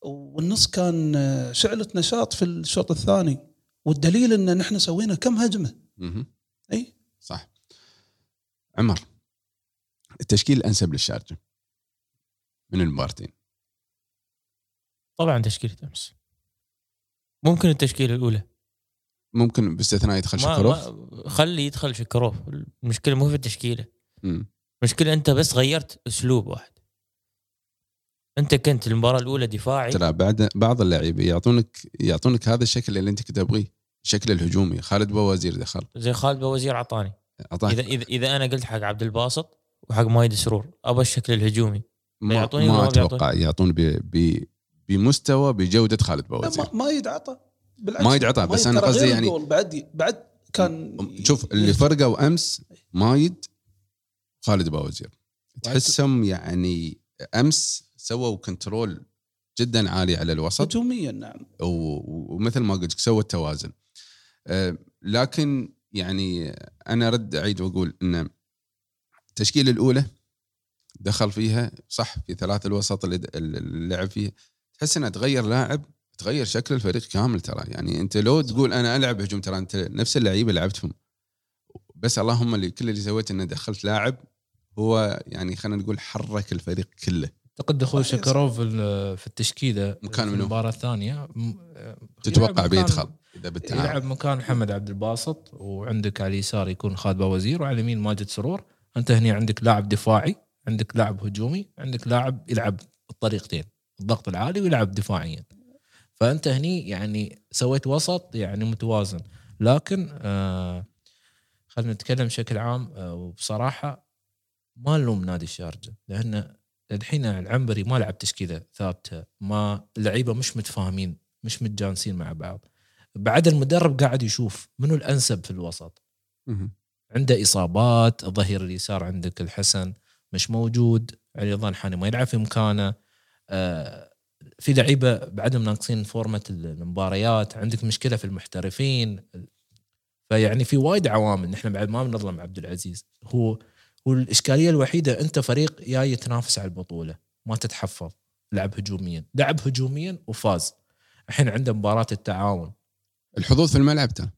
والنص كان آه، شعلة نشاط في الشوط الثاني. والدليل إن نحن سوينا كم هجمة. مهم. أي؟ صح. عمر التشكيل الانسب للشارجة من المباراتين. طبعا تشكيلة أمس. ممكن التشكيلة الأولى. ممكن باستثناء يدخل شكروف؟ خلي يدخل شكروف. المشكلة مو في التشكيلة. المشكلة أنت بس غيرت أسلوب واحد. أنت كنت المباراة الأولى دفاعي. ترى بعد بعض اللعيبة يعطونك يعطونك هذا الشكل اللي أنت كنت تبغيه. الشكل الهجومي. خالد بوزير دخل. زي خالد بوزير اعطاني أعطاك. إذا إذا إذا أنا قلت حق عبد الباسط وحق مايد سرور أبى الشكل الهجومي. ما, يعطوني ما أتوقع يعطون ب... ب... بمستوى بجودة خالد لا، بوزير ما, ما يدعطى بالعكس. ما يدعطى، بس ترى قصدي يعني- بعد بعد كان شوف اللي فرقوا أمس مايد خالد بوزير تحسهم يعني أمس سووا control جدا عالي على الوسط. هجوميا نعم. ومثل ما قلت سوى التوازن. لكن يعني أنا أرد أعيد وأقول إن التشكيلة الأولى دخل فيها صح في ثلاث الوسط اللي لعب فيها تحس إنها تغير لاعب تغير شكل الفريق كامل ترى. يعني أنت لو تقول أنا ألعب هجوم ترى أنت نفس اللعيبة لعبتهم. بس اللهم اللي كل اللي سويته إنه دخلت لاعب هو يعني خلينا نقول حرك الفريق كله. أعتقد دخول صحيح، شكروف في ال- في التشكيلة مكان في منو؟ المباراة الثانية. تتوقع بيدخل إذا بالتعاون. يلعب مكان محمد عبد الباسط وعندك على اليسار يكون خالد بوزير وعلى اليمين ماجد سرور. أنت هنا عندك لاعب دفاعي عندك لاعب هجومي عندك لاعب يلعب الطريقتين الضغط العالي ويلعب دفاعيا. فأنت هني يعني سويت وسط يعني متوازن. لكن آه خلينا نتكلم بشكل عام آه وبصراحة ما نلوم نادي الشارجة لأن الحين العنبري ما لعب تشكيلة ثابتة ما اللعيبة مش متفاهمين مش متجانسين مع بعض. بعد المدرب قاعد يشوف منو الأنسب في الوسط. عنده إصابات الظهير اليسار عندك الحسن مش موجود علي رضوان حاني ما يلعب في مكانه. آه، في لعيبة بعدهم ناقصين فورمة المباريات عندك مشكلة في المحترفين. فيعني في وايد عوامل نحن بعد ما بنظلم عبد العزيز. هو هو الاشكاليه الوحيدة أنت فريق جاي يتنافس على البطولة ما تتحفظ لعب هجوميا. لعب هجوميا وفاز. الحين عنده مباراة التعاون. الحظوظ في الملعب ترى.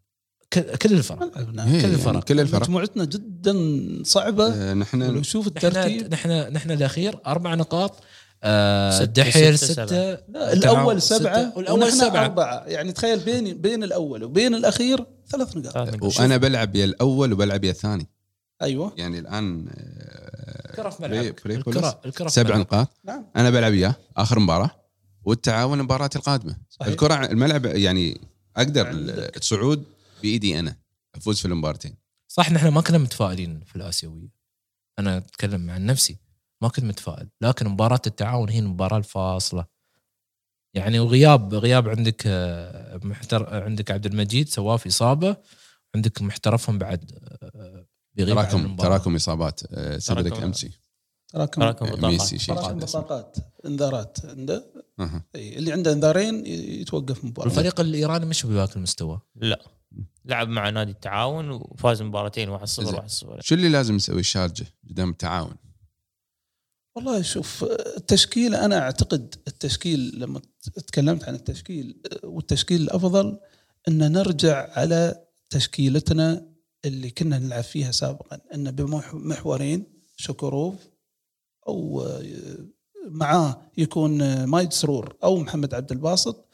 كل كل الفرق. كل يعني الفرق. كل الفرق. مجموعتنا جدا صعبة. آه، نحن ولو شوف نحن الترتيب. نحن نحن الأخير أربع نقاط. آه ستة- ستة، ستة سبعة. لا ستة، سبعة والأول ونحن سبعة. أربعة. يعني تخيل بين بين الأول وبين الأخير ثلاث نقاط. ثلاث نقاط. وأنا بلعب يا الأول وبلعب يا الثاني. أيوه. يعني الآن آه، الكرة في ملعبك. بريكولس الكرة الكرة في سبع. نقاط. نعم. أنا بلعب اياه آخر مباراة والتعاون المباراة القادمة. صحيح. الكرة الملعب يعني أقدر عندك. الصعود بإيدي أنا أفوز في المباراتين صح نحن ما كنا متفائلين في الآسيوية. أنا أتكلم عن نفسي ما كنت متفائل. لكن مباراة التعاون هي المباراة الفاصلة. يعني وغياب غياب عندك آه، محتر عندك عبد المجيد سواه في إصابة. عندك محترفهم بعد آه، تراكم. تراكم إصابات آه، سيدريك تراكم. أمسي تراكم تراكم بطاقات ميسي شيء تراكم. بطاقات إنذارات عنده اللي عنده إنذارين يتوقف مباراة والفريق الإيراني مش بذاك المستوى لا لعب مع نادي التعاون وفاز مباراتين 1-0 زين. 1-0 شو اللي لازم يسوي الشارجه قدام التعاون؟ والله شوف التشكيل أنا أعتقد التشكيل لما تكلمت عن التشكيل والتشكيل الأفضل إن نرجع على تشكيلتنا اللي كنا نلعب فيها سابقا ان بمحورين شكروف أو معاه يكون مايد سرور أو محمد عبد الباسط.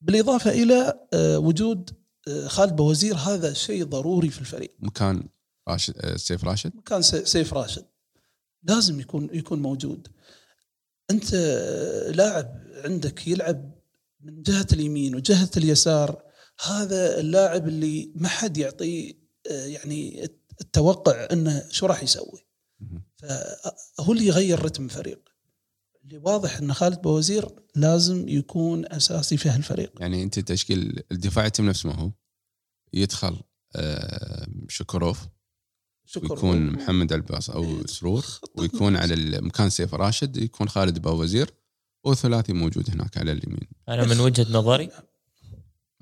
بالإضافة إلى وجود خالد بوزير هذا شيء ضروري في الفريق. مكان راشد آه، سيف راشد؟ كان سي- سيف راشد. لازم يكون يكون موجود. أنت لاعب عندك يلعب من جهة اليمين وجهة اليسار هذا اللاعب اللي ما حد يعطيه آه، يعني التوقع إنه شو راح يسوي. فهو اللي يغير رتم الفريق. اللي واضح إن خالد بوزير لازم يكون أساسي في هالفريق. يعني أنت تشكيل الدفاع يتم نفس ما هو؟ يدخل آه، شكروف شكرا ويكون محمد ألباس أو سرور ويكون على مكان سيف راشد يكون خالد باوزير وثلاثي موجود هناك على اليمين. أنا من وجهة نظري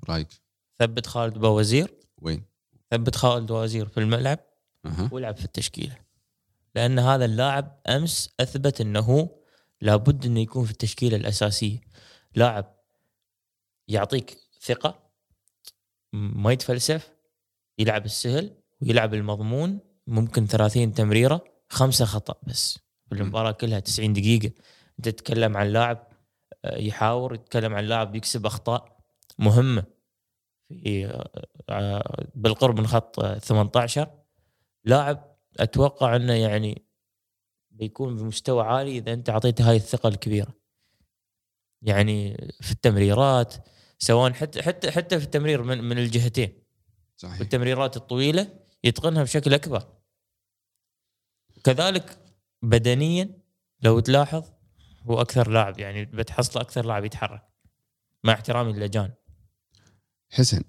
رأيك؟ ثبت خالد بوزير وين؟ ثبت خالد بوزير في الملعب أها. والعب في التشكيلة. لأن هذا اللاعب أمس أثبت إنه لابد إنه يكون في التشكيلة الأساسية. لاعب يعطيك ثقة ما يتفلسف يلعب السهل ويلعب المضمون ممكن 30 تمريرة خمسة خطأ بس. في المباراة كلها 90 دقيقة. أنت تتكلم عن لاعب آه، يحاور يتكلم عن لاعب يكسب أخطاء مهمة. في آه، بالقرب من خط آه، 18 لاعب أتوقع إنه يعني بيكون بمستوى عالي إذا أنت اعطيته هاي الثقة الكبيرة. يعني في التمريرات سواء حتى حتى حتى في التمرير من من الجهتين. صحيح. والتمريرات الطويلة يتقنها بشكل أكبر. كذلك بدنيا لو تلاحظ هو أكثر لاعب يعني بتحصله أكثر لاعب يتحرك. مع احترامي للاجان حسن.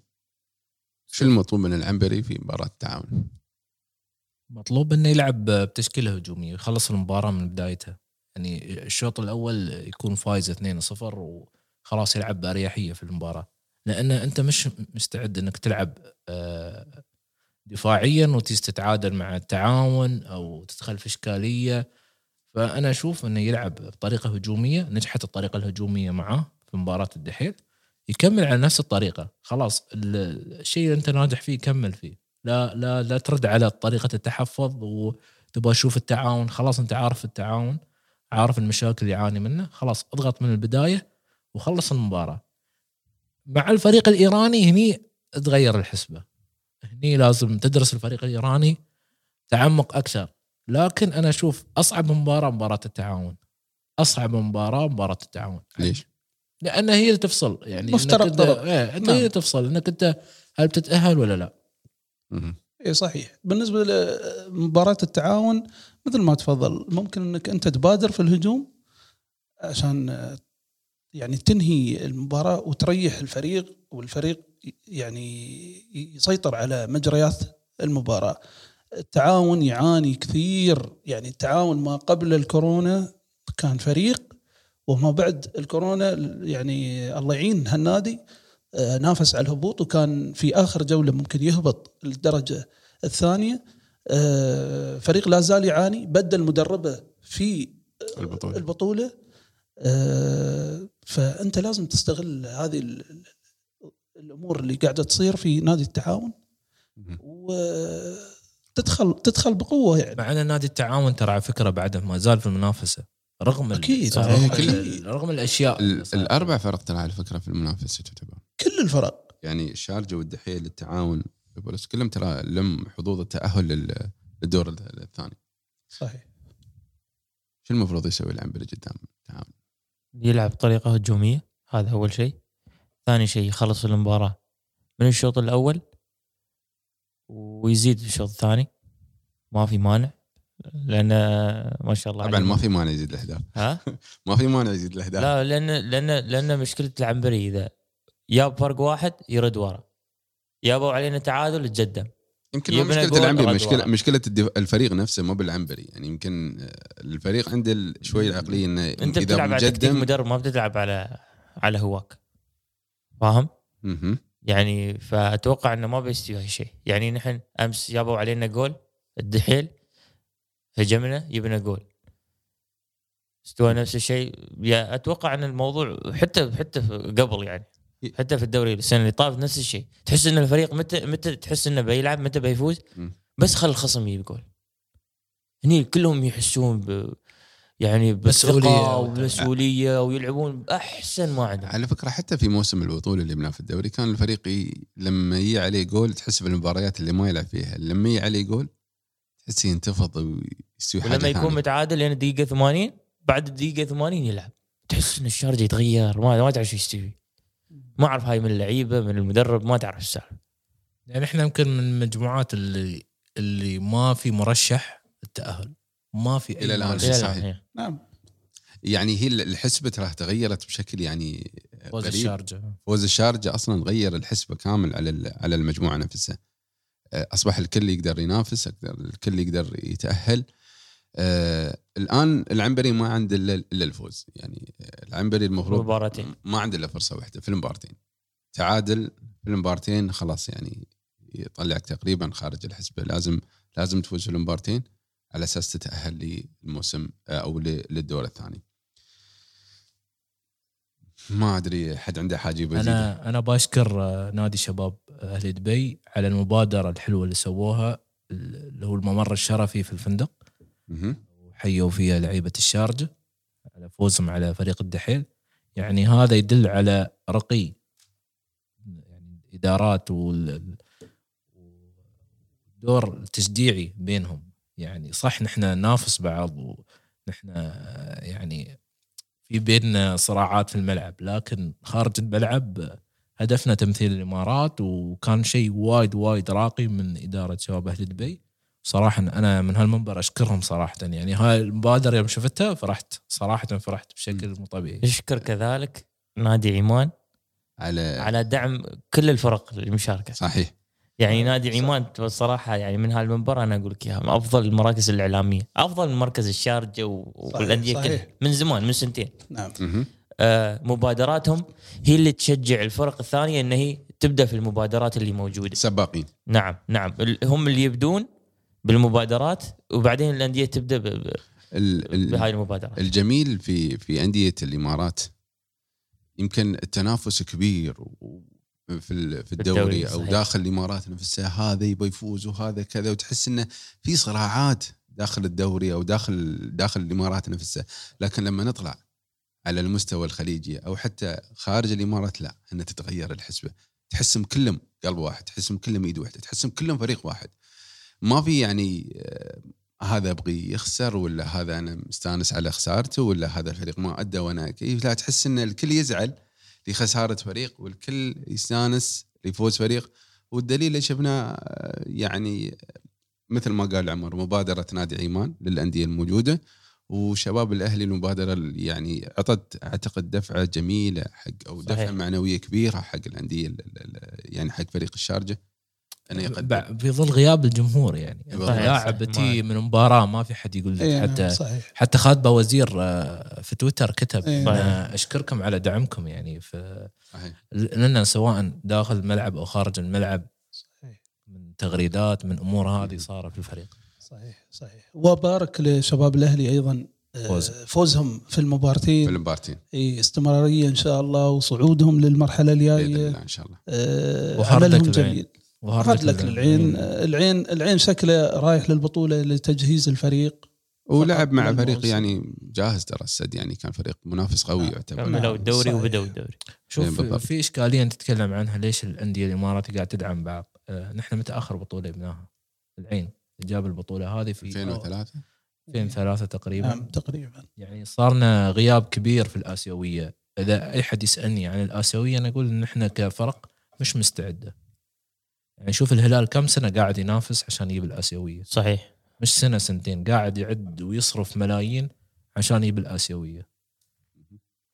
شو المطلوب من العنبري في مباراة التعاون؟ مطلوب إنه يلعب بتشكيلة هجومية يخلص المباراة من بدايتها يعني الشوط الأول يكون فايز 2-0 وخلاص يلعب بأريحية في المباراة. لأن أنت مش مستعد إنك تلعب آه، دفاعيا وتيجي تتعادل مع التعاون أو تدخل في إشكالية. فأنا أشوف إنه يلعب بطريقة هجومية نجحت الطريقة الهجومية معاه في مباراة الدحيل يكمل على نفس الطريقة. خلاص ال- الشيء اللي أنت ناجح فيه كمل فيه. لا لا لا ترد على طريقة التحفظ وتبغى تشوف التعاون. خلاص أنت عارف التعاون عارف المشاكل اللي يعاني منه. خلاص اضغط من البداية وخلص المباراة. مع الفريق الإيراني هني تغير الحسبة. هني لازم تدرس الفريق الإيراني تعمق أكثر. لكن أنا أشوف أصعب مباراة مباراة التعاون. أصعب مباراة مباراة التعاون. ليش؟ لأن هي اللي تفصل يعني أنت- طرق. إيه أنت نعم. هي اللي تفصل إنك أنت هل بتتأهل ولا لا. اي صحيح بالنسبة لمباراه التعاون مثل ما تفضل ممكن إنك أنت تبادر في الهجوم عشان يعني تنهي المباراة وتريح الفريق والفريق يعني يسيطر على مجريات المباراة التعاون يعاني كثير يعني التعاون ما قبل الكورونا كان فريق وما بعد الكورونا يعني الله يعين هالنادي آه، نافس على الهبوط وكان في آخر جولة ممكن يهبط الدرجه الثانية. آه، فريق لا زال يعاني بدل مدربه في البطولة. البطولة. آه، فأنت لازم تستغل هذه ال- ال- الأمور اللي قاعدة تصير في نادي التعاون. وتدخل تدخل بقوة يعني. مع أن نادي التعاون ترى على فكرة بعده ما زال في المنافسة. رغم أكيد. رغم, رغم الأشياء. الأربع فرق ترى على فكرة في المنافسة تعتبر. كل الفرق. يعني الشارجه والدحيل التعاون بس كلهم ترى لم حظوظ التأهل لل- للدور الثاني. صحيح. شو المفروض يسوي العنبري قدام التعاون؟ يلعب بطريقة هجومية هذا أول شيء. ثاني شيء يخلص المباراة من الشوط الأول ويزيد في الشوط الثاني. ما في مانع. لأن ما شاء الله طبعا. ما في مانع يزيد الأهداف. ها؟ [LAUGHS] ما في مانع يزيد الأهداف. لا لأن لأن لأن مشكلة العنبري إذا جاب فرق واحد يرد ورا. جابوا علينا تعادل تقدم يمكن ما مشكلة العنبري مشكلة. مشكلة الدف- الفريق نفسه مو بالعنبري. يعني يمكن آه، الفريق عنده ال- شوي العقليه إنه أنت بتلعب على تكتيك مدرب ما بتلعب على على هواك. فاهم؟ يعني فأتوقع إنه ما بيستوي هالشيء. يعني نحن أمس جابوا علينا جول الدحيل. هجمنا جبنا جول استوى نفس الشيء يا أتوقع أن الموضوع حتى حتى في- قبل يعني حتى في الدوري السنة اللي طافت نفس الشيء تحس إن الفريق متى متى تحس إنه بيلعب متى بيفوز. بس خل الخصم يجيب جول هني كلهم يحسون ب يعني مسؤولية. بثقه ومسؤولية ويلعبون باحسن ما عندهم على فكرة حتى في موسم البطولة اللي بناه في الدوري كان الفريق. لما يجي عليه جول تحس في المباريات اللي ما يلعب فيها لما يجي عليه جول تحس ينتفض ويستوي حاجة ولما يكون. متعادل لين الدقيقه 80 بعد الدقيقة 80 يلعب تحس إن الشارجه يتغير ما ما تعرف شو يستوي ما أعرف هاي من اللعيبة من المدرب ما تعرف السالفة يعني إحنا يمكن من المجموعات اللي اللي ما في مرشح التأهل ما في. مرشح. إلى صحيح. إيه. نعم يعني هي الحسبة ترى تغيرت بشكل يعني فوز الشارجة فوز الشارجة أصلا غير الحسبة كامل على ال- على المجموعة نفسها أصبح الكل يقدر ينافس أقدر الكل يقدر يتأهل. آه الآن العنبري ما عنده إلا الفوز. يعني آه، العنبري المفروض مباراتين ما عنده إلا فرصة واحدة في المبارتين تعادل في المبارتين خلاص يعني يطلعك تقريبا خارج الحسبة. لازم لازم تفوز في المبارتين على أساس تتأهل للموسم آه، أو للدور الثاني. ما أدري حد عنده حاجة يبغى. أنا أنا بشكر آه، نادي شباب أهل دبي على المبادرة الحلوة اللي سووها اللي هو الممر الشرفي في الفندق. وحيوا فيها لعيبة الشارجة على فوزهم على فريق الدحيل يعني هذا يدل على رقي يعني الإدارات وال والدور التشجيعي بينهم يعني صح نحن ننافس بعض ونحن آه، يعني في بيننا صراعات في الملعب لكن خارج الملعب هدفنا تمثيل الإمارات وكان شيء وايد وايد راقي من إدارة شباب أهل دبي. صراحة أنا من هالمنبر أشكرهم صراحة يعني هاي المبادرة يوم شفتها فرحت صراحة فرحت بشكل مو طبيعي. نشكر كذلك نادي عمان على على دعم كل الفرق المشاركة. صحيح. يعني نادي عمان الصراحه يعني من هالمنبر أنا أقول لك إياها من أفضل المراكز الإعلامية أفضل من مركز الشارجة والانديه صحيح. كلها من زمان من سنتين. نعم. آه، مبادراتهم هي اللي تشجع الفرق الثانية إن هي تبدأ في المبادرات اللي موجودة. سباقين. نعم نعم. هم اللي يبدون بالمبادرات وبعدين الأندية تبدأ ب- ب- بهاي المبادرات. الجميل في في أندية الإمارات يمكن التنافس كبير و- في في الدوري الدوري، أو صحيح. داخل الإمارات نفسها هذا يبغى يفوز وهذا كذا وتحس إنه في صراعات داخل الدوري أو داخل داخل الإمارات نفسها لكن لما نطلع على المستوى الخليجي أو حتى خارج الإمارات لا ان تتغير الحسبة. تحسهم كلهم قلب واحد تحسهم كلهم إيد واحدة تحسهم كلهم فريق واحد. ما في يعني آه، هذا ابغي يخسر ولا هذا أنا مستانس على خسارته ولا هذا الفريق ما أدى وأنا كيف. لا تحس إن الكل يزعل لخساره فريق والكل يستانس لفوز فريق. والدليل اللي شفناه آه، يعني مثل ما قال عمر مبادرة نادي عيمان للأندية الموجودة. وشباب الأهلي المبادرة يعني أعطت أعتقد دفعة جميلة حق أو دفعة صحيح. معنوية كبيرة حق الأندية ال- ال- ال- يعني حق فريق الشارجة. انه يقدم. في ظل غياب الجمهور يعني. صحيح، لاعب. بتي من مباراة ما في حد يقول لك إيه، حتى صحيح. حتى خالد بوزير آه، في تويتر كتب إيه. أنا أشكركم على دعمكم يعني. في لنا سواء داخل الملعب أو خارج الملعب صحيح. من تغريدات من أمور هذه صارت في الفريق. صحيح صحيح. وبارك لشباب الأهلي أيضا آه، فوز. فوزهم في في المبارتين المبارتين إيه، استمرارية إن شاء الله وصعودهم للمرحلة بإذن الجايه الله إن شاء الله. آه، للعين. جميل هارد لك للعين آه، العين العين شكله رايح للبطولة لتجهيز الفريق. ولعب مع فريق الموسم. يعني جاهز ترى السد يعني كان فريق منافس قوي نعم. يعتبر. كملوا الدوري. وبدأوا الدوري. شوف. في إشكالية أنت تتكلم عنها ليش الأندية الإماراتي قاعد تدعم بعض؟ آه، نحن متى آخر بطولة جبناها؟ العين جاب البطولة هذه في 2003 2003 تقريبا. نعم تقريبا. يعني صارنا غياب كبير في الآسيوية. إذا أي حد يسألني عن الآسيوية أنا أقول إن إحنا كفرق مش مستعدة. يعني شوف الهلال كم سنة قاعد ينافس عشان يجيب الآسيوية؟ صحيح. مش سنة سنتين. قاعد يعد ويصرف ملايين عشان يجيب الآسيوية.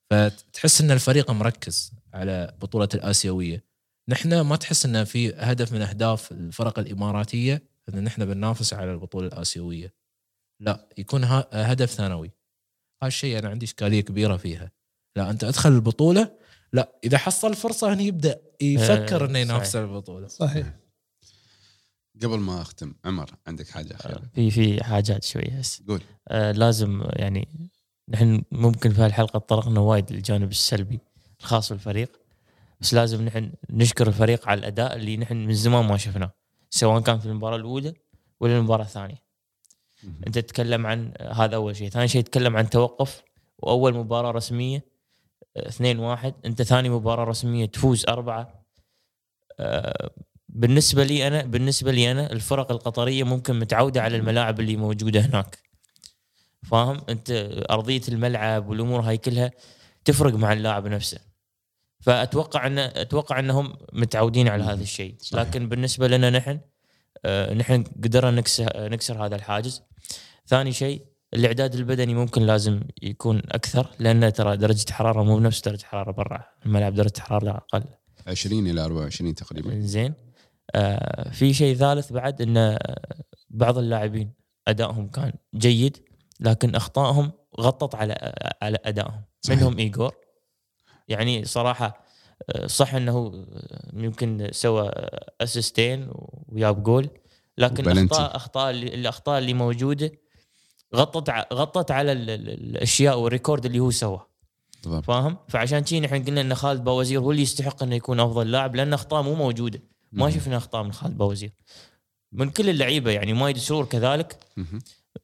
فتحس إن الفريق مركز على بطولة الآسيوية. نحن ما تحس إن في هدف من أهداف الفرق الإماراتية إن نحن بننافس على البطولة الآسيوية. لا يكون هدف ثانوي. هالشيء أنا عندي إشكالية كبيرة فيها. لا أنت أدخل البطولة لا إذا حصل فرصة هنا يبدأ يفكر آه، إنه ينافس البطولة. صحيح. قبل ما أختم عمر عندك حاجة أخيرة؟ في في حاجات شوية هسه قول. آه لازم يعني نحن ممكن في هالحلقة تطرقنا وايد للجانب السلبي الخاص بالفريق بس لازم نحن نشكر الفريق على الأداء اللي نحن من زمان ما شفناه سواء كان في المباراة الأولى ولا المباراة الثانية. أنت تتكلم عن هذا أول شيء. ثاني شيء تتكلم عن توقف وأول مباراة رسمية 2 1 انت ثاني مباراة رسمية تفوز أربعة. آه، بالنسبة لي أنا بالنسبة لي أنا الفرق القطرية ممكن متعودة على الملاعب اللي موجودة هناك. فاهم؟ انت أرضية الملعب والأمور هاي كلها تفرق مع اللاعب نفسه. فأتوقع أن أتوقع أنهم متعودين على هذا الشيء. صحيح. لكن بالنسبة لنا نحن آه، نحن قدرنا نكسر نكسر هذا الحاجز. ثاني شيء الإعداد البدني ممكن لازم يكون أكثر لأن ترى درجة حرارة مو بنفس درجة حرارة برا الملعب درجة حرارة أقل. 20 إلى 24 تقريبا. زين. آه في شيء ثالث بعد إن بعض اللاعبين أدائهم كان جيد لكن أخطائهم غطت على على أدائهم. صحيح. منهم ايجور يعني صراحة آه، صح إنه يمكن سوى assistين وياب جول لكن. أخطاء أخطاء الأخطاء اللي موجودة غطت ع- غطت على ال- ال- الأشياء وال record اللي هو سواه. بالضبط فاهم؟ فعشان شي نحن قلنا إن خالد باوزير هو اللي يستحق إنه يكون أفضل لاعب لأن أخطاء مو موجودة. ما. شفنا أخطاء من خالد باوزير من كل اللعيبة يعني مايد سرور كذلك.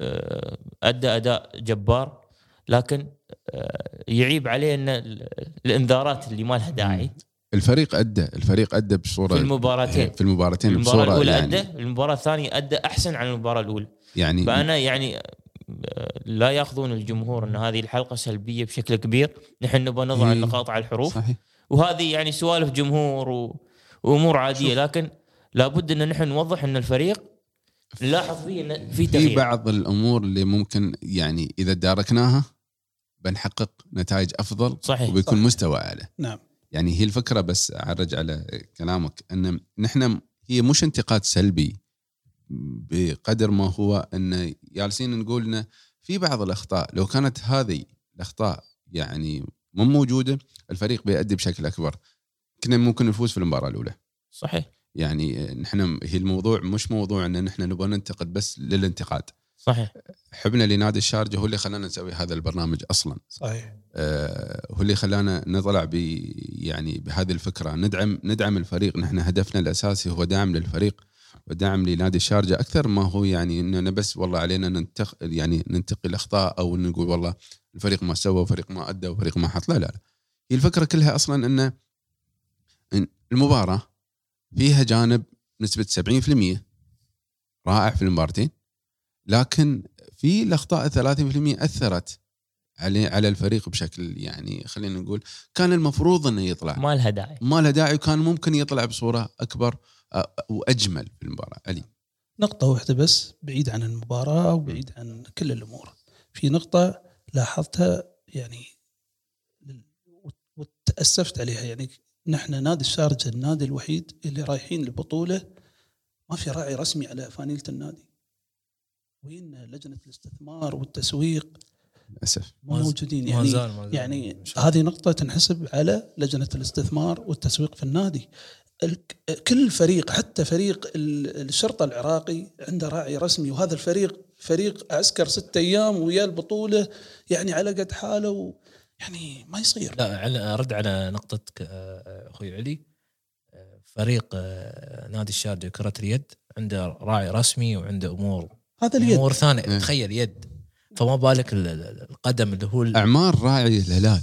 آه، أدى أداء جبار لكن آه، يعيب عليه إن ال- الإنذارات اللي ما لها داعي. الفريق أدى الفريق أدى بصورة في المباراتين. في المباراتين المباراة الأولى يعني أدى المباراة الثانية أدى أحسن عن المباراة الأولى. يعني فأنا يعني لا يأخذون الجمهور أن هذه الحلقة سلبية بشكل كبير. نحن نبغى نضع إيه. النقاط على الحروف. صحيح. وهذه يعني سوالف جمهور و... وأمور عادية. لكن لابد أن نحن نوضح أن الفريق نلاحظ فيه إن في في تغيير. بعض الأمور اللي ممكن يعني إذا داركناها بنحقق نتائج أفضل صحيح. وبيكون صح. مستوى أعلى. نعم. يعني هي الفكرة بس أعرج على كلامك أن نحن هي مش انتقاد سلبي. بقدر ما هو أن جالسين نقول إنه في بعض الأخطاء لو كانت هذه الأخطاء يعني مو موجودة الفريق بيأدي بشكل أكبر. كنا ممكن نفوز في المباراة الأولى. صحيح. يعني نحن هي الموضوع مش موضوع إن نحن نبغى ننتقد بس للانتقاد. صحيح. حبنا لنادي الشارجة هو اللي خلانا نسوي هذا البرنامج أصلا. صحيح. آه، هو اللي خلانا نطلع ب يعني بهذه الفكرة. ندعم ندعم الفريق. نحن هدفنا الأساسي هو دعم للفريق. ودعم لنادي الشارجه أكثر ما هو يعني إننا بس والله علينا ننتق يعني ننتقي الأخطاء أو نقول والله الفريق ما سوى وفريق ما أدى وفريق ما حط. لا لا لا. هي الفكرة كلها أصلا أن إن المباراة فيها جانب نسبة 70% رائع في المباراتين لكن في الأخطاء 30% أثرت على على الفريق بشكل يعني خلينا نقول كان المفروض إنه يطلع. ما لها داعي. ما له داعي وكان ممكن يطلع بصورة أكبر وأجمل في المباراة. علي نقطة واحدة بس بعيد عن المباراة وبعيد عن كل الأمور. في نقطة لاحظتها يعني وتأسفت عليها. يعني نحن نادي الشارجة النادي الوحيد اللي رايحين البطولة ما في راعي رسمي على فانيلة النادي وين لجنة الاستثمار والتسويق؟ للأسف. موجودين. يعني زال- ما زال. يعني. هذه نقطة تنحسب على لجنة الاستثمار والتسويق في النادي. كل فريق حتى فريق ال- الشرطة العراقي عنده راعي رسمي وهذا الفريق فريق عسكر ستة أيام ويا البطولة يعني على قد حاله و يعني ما يصير. لا على- أرد على نقطتك آه، أخوي علي. آه، فريق آه، نادي الشارجه كرة اليد عنده راعي رسمي وعنده أمور هذا اليد. أمور ثانية. إيه. تخيل يد. فما بالك ال- ال- القدم اللي هو أعمار راعي الهلال.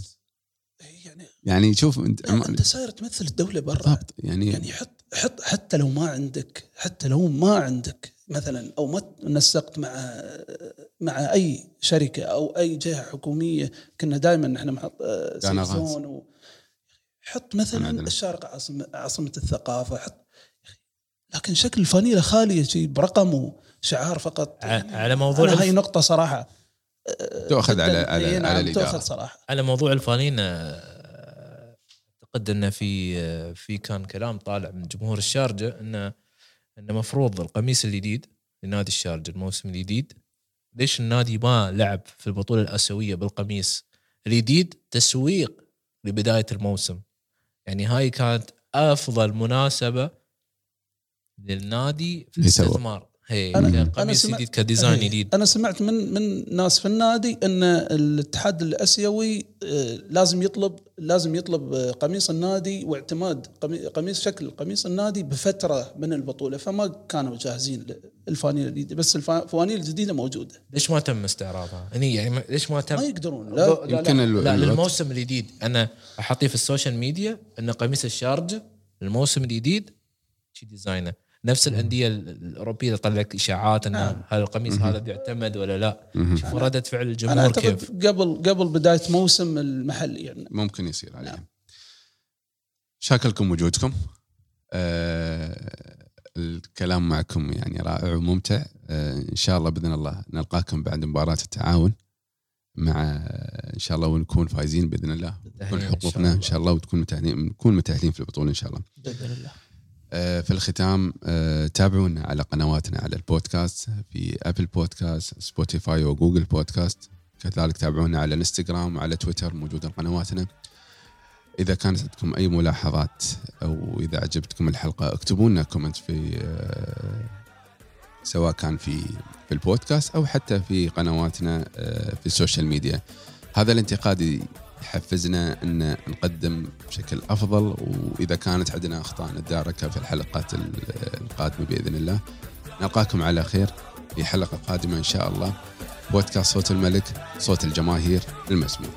يعني يعني شوف انت انت ساير تمثل الدولة برا. يعني يعني حط حط حتى لو ما عندك حتى لو ما عندك مثلا أو ما نسقت مع مع أي شركة أو أي جهة حكومية كنا دائما إحنا محط آه، كان سيف غاز. زون و حط مثلا. الشارقة عاصمه عاصمة الثقافة حط لكن شكل الفانيله خاليه شيء برقم وشعار فقط. ع- على موضوع هاي نقطة صراحة. تؤخذ على على, إي على نعم، الإدارة. تؤخذ صراحة. على موضوع الفانين آه، أعتقد إنه في في كان كلام طالع من جمهور الشارجة إنه إنه مفروض القميص الجديد لنادي الشارجة الموسم الجديد ليش النادي ما لعب في البطولة الأسيوية بالقميص الجديد تسويق لبداية الموسم يعني هاي كانت أفضل مناسبة للنادي في. الاستثمار هي أنا- أنا قميص سمعت- جديد كديزاين إيه. جديد. أنا سمعت من من ناس في النادي إن الاتحاد الأسيوي آه، لازم يطلب لازم يطلب قميص النادي واعتماد قمي- قميص شكل قميص النادي بفترة من البطولة فما كانوا جاهزين للفانيله الجديدة بس الفوانيل الجديده موجودة. ليش ما تم استعراضها؟ هني يعني ما- ليش ما تم؟ ما يقدرون لا. لا يمكن لا, لا الوقت- للموسم الجديد أنا أحطيه في ال social media إن قميص الشارجه الموسم الجديد شي ديزاينه. نفس الأندية ال- الأوروبية اللي طلع لك إشاعات انه نعم. هل القميص هذا بيعتمد ولا لا. شوفوا رده فعل أنا الجمهور أعتقد كيف؟ قبل قبل بداية موسم المحلي يعني. ممكن يصير عليها شاكركم وجودكم. آه الكلام معكم يعني رائع وممتع. آه إن شاء الله بإذن الله نلقاكم بعد مباراة التعاون مع إن شاء الله ونكون فايزين بإذن الله. تكون بالتأهيل إن شاء حقوقنا الله. ان شاء الله وتكون متاهلين نكون متاهلين في البطولة إن شاء الله. بإذن الله. آه، في الختام آه، تابعونا على قنواتنا على البودكاست في Apple Podcasts Spotify و Google Podcasts كذلك تابعونا على الانستغرام وعلى تويتر موجودة قنواتنا. إذا كانت عندكم أي ملاحظات أو إذا عجبتكم الحلقة اكتبوا لنا comment في آه، سواء كان في في البودكاست أو حتى في قنواتنا آه، في ال social media هذا الانتقاد يحفزنا أن نقدم بشكل أفضل وإذا كانت عندنا أخطاء نتداركها في الحلقات ال- القادمة بإذن الله. نلقاكم على خير في حلقة قادمة إن شاء الله. بودكاست صوت الملك صوت الجماهير المسموع.